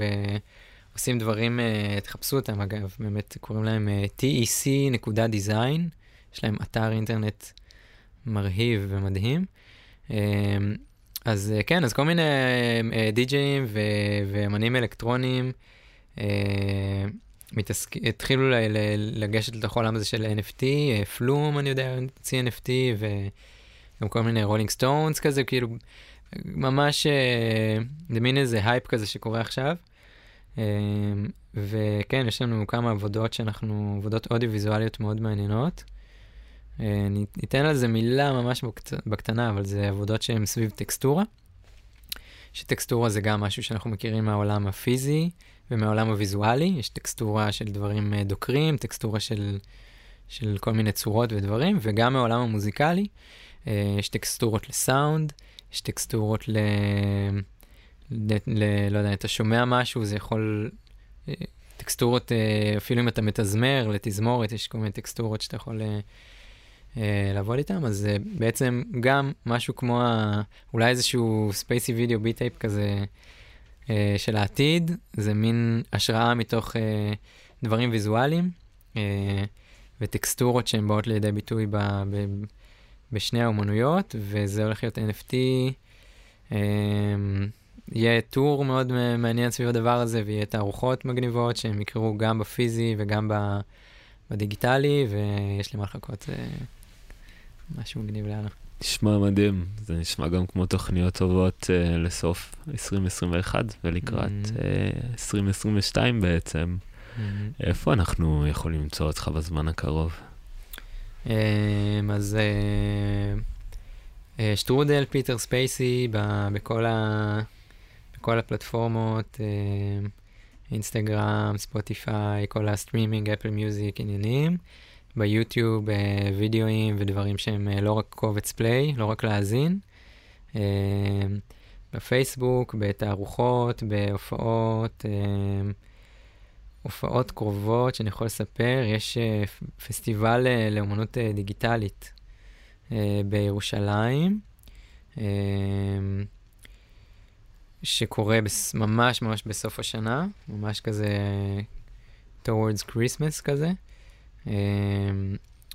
ועושים דברים, אה, תחפשו אותם אגב, באמת קוראים להם אה, tec.design, יש להם אתר אינטרנט מרהיב ומדהים. אה, אז אה, כן, אז כל מיני אה, די-ג'אים ואמנים אלקטרוניים אה, מתעסק... התחילו ל- ל- לגשת לתוך העולם הזה של NFT, אה, פלום, אני יודע, הוציא NFT, וגם כל מיני Rolling Stones כזה, כאילו, ממש, אה, זה מין איזה הייפ כזה שקורה עכשיו. אה, וכן, יש לנו כמה עבודות שאנחנו, עבודות אודיו-ויזואליות מאוד מעניינות. אה, אני אתן על זה מילה ממש בקט... בקטנה, אבל זה עבודות שהן סביב טקסטורה. שטקסטורה זה גם משהו שאנחנו מכירים מהעולם הפיזי ומהעולם הוויזואלי. יש טקסטורה של דברים אה, דוקרים, טקסטורה של, של כל מיני צורות ודברים, וגם מהעולם המוזיקלי. אה, יש טקסטורות לסאונד, יש טקסטורות ל... ל... ל... לא יודע, אתה שומע משהו, זה יכול... אה, טקסטורות, אפילו אם אתה מתזמר לתזמורת, יש כל מיני טקסטורות שאתה יכול לעבוד איתם, אז בעצם גם משהו כמו, ה... אולי איזשהו Spacey Video Beat Tape כזה של העתיד, זה מין השראה מתוך אה, דברים ויזואליים אה, וטקסטורות שהן באות לידי ביטוי ב... ב... בשני האומנויות, וזה הולך להיות NFT. יהיה טור מאוד מעניין סביב הדבר הזה, ויהיה תערוכות מגניבות שהם יקרו גם בפיזי וגם ב, בדיגיטלי, ויש לי מה לחכות, זה משהו מגניב לאללה. נשמע מדהים, זה נשמע גם כמו תוכניות טובות uh, לסוף 2021 ולקראת Mm. uh, 2022 בעצם. איפה אנחנו יכולים למצוא אותך בזמן הקרוב? Um, אז uh, uh, שטרודל, Peter Spacey, ב- בכל, ה, בכל הפלטפורמות, uh, אינסטגרם, ספוטיפיי, כל ה streaming, Apple Music, עניינים. ביוטיוב, וידאוים ודברים שהם uh, לא רק קובץ play, לא רק להאזין. Uh, בפייסבוק, בתערוכות, בהופעות. Uh, הופעות קרובות שאני יכול לספר, יש פסטיבל לאומנות דיגיטלית בירושלים. שקורה ממש ממש בסוף השנה, ממש כזה towards Christmas כזה, אה,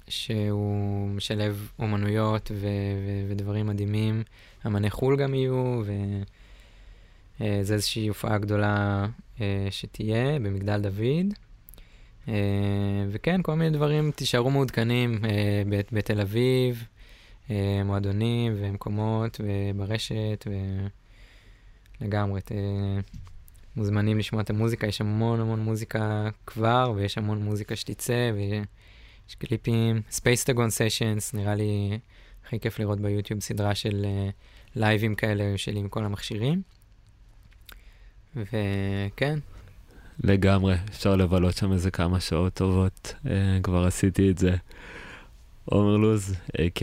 שהוא משלב אומנויות ו- ו- ודברים מדהימים. אמני חו"ל גם יהיו, וזה איזושהי הופעה גדולה אה, שתהיה במגדל דוד. אה, וכן, כל מיני דברים, תישארו מעודכנים אה, בתל אביב, אה, מועדונים ומקומות וברשת, ולגמרי, מוזמנים לשמוע את המוזיקה, יש המון המון מוזיקה כבר, ויש המון מוזיקה שתצא, ויש קליפים, ספייסטגון סשנס, נראה לי הכי כיף לראות ביוטיוב סדרה של אה, לייבים כאלה שלי עם כל המכשירים. וכן, לגמרי, אפשר לבלות שם איזה כמה שעות טובות, אה, כבר עשיתי את זה. עומר לוז, a.k.a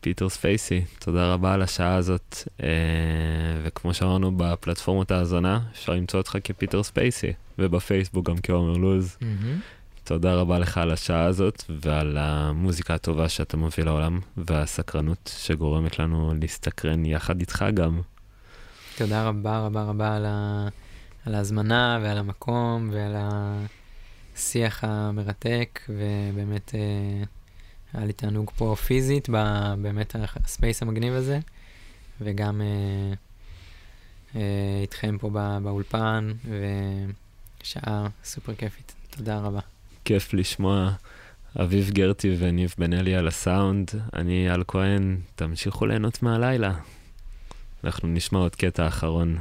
פיטר ספייסי, תודה רבה על השעה הזאת, אה, וכמו שאמרנו בפלטפורמות ההאזנה, אפשר למצוא אותך כפיטר ספייסי, ובפייסבוק גם כעומר לוז. תודה רבה לך על השעה הזאת ועל המוזיקה הטובה שאתה מביא לעולם, והסקרנות שגורמת לנו להסתקרן יחד איתך גם. תודה רבה רבה רבה על, ה... על ההזמנה ועל המקום ועל השיח המרתק, ובאמת אה, היה לי תענוג פה פיזית, ב... באמת הספייס המגניב הזה, וגם אה, אה, איתכם פה בא... באולפן, ושעה סופר כיפית. תודה רבה. כיף לשמוע אביב גרטי וניב בן אלי על הסאונד. אני אייל כהן, תמשיכו ליהנות מהלילה. אנחנו נשמע עוד קטע אחרון.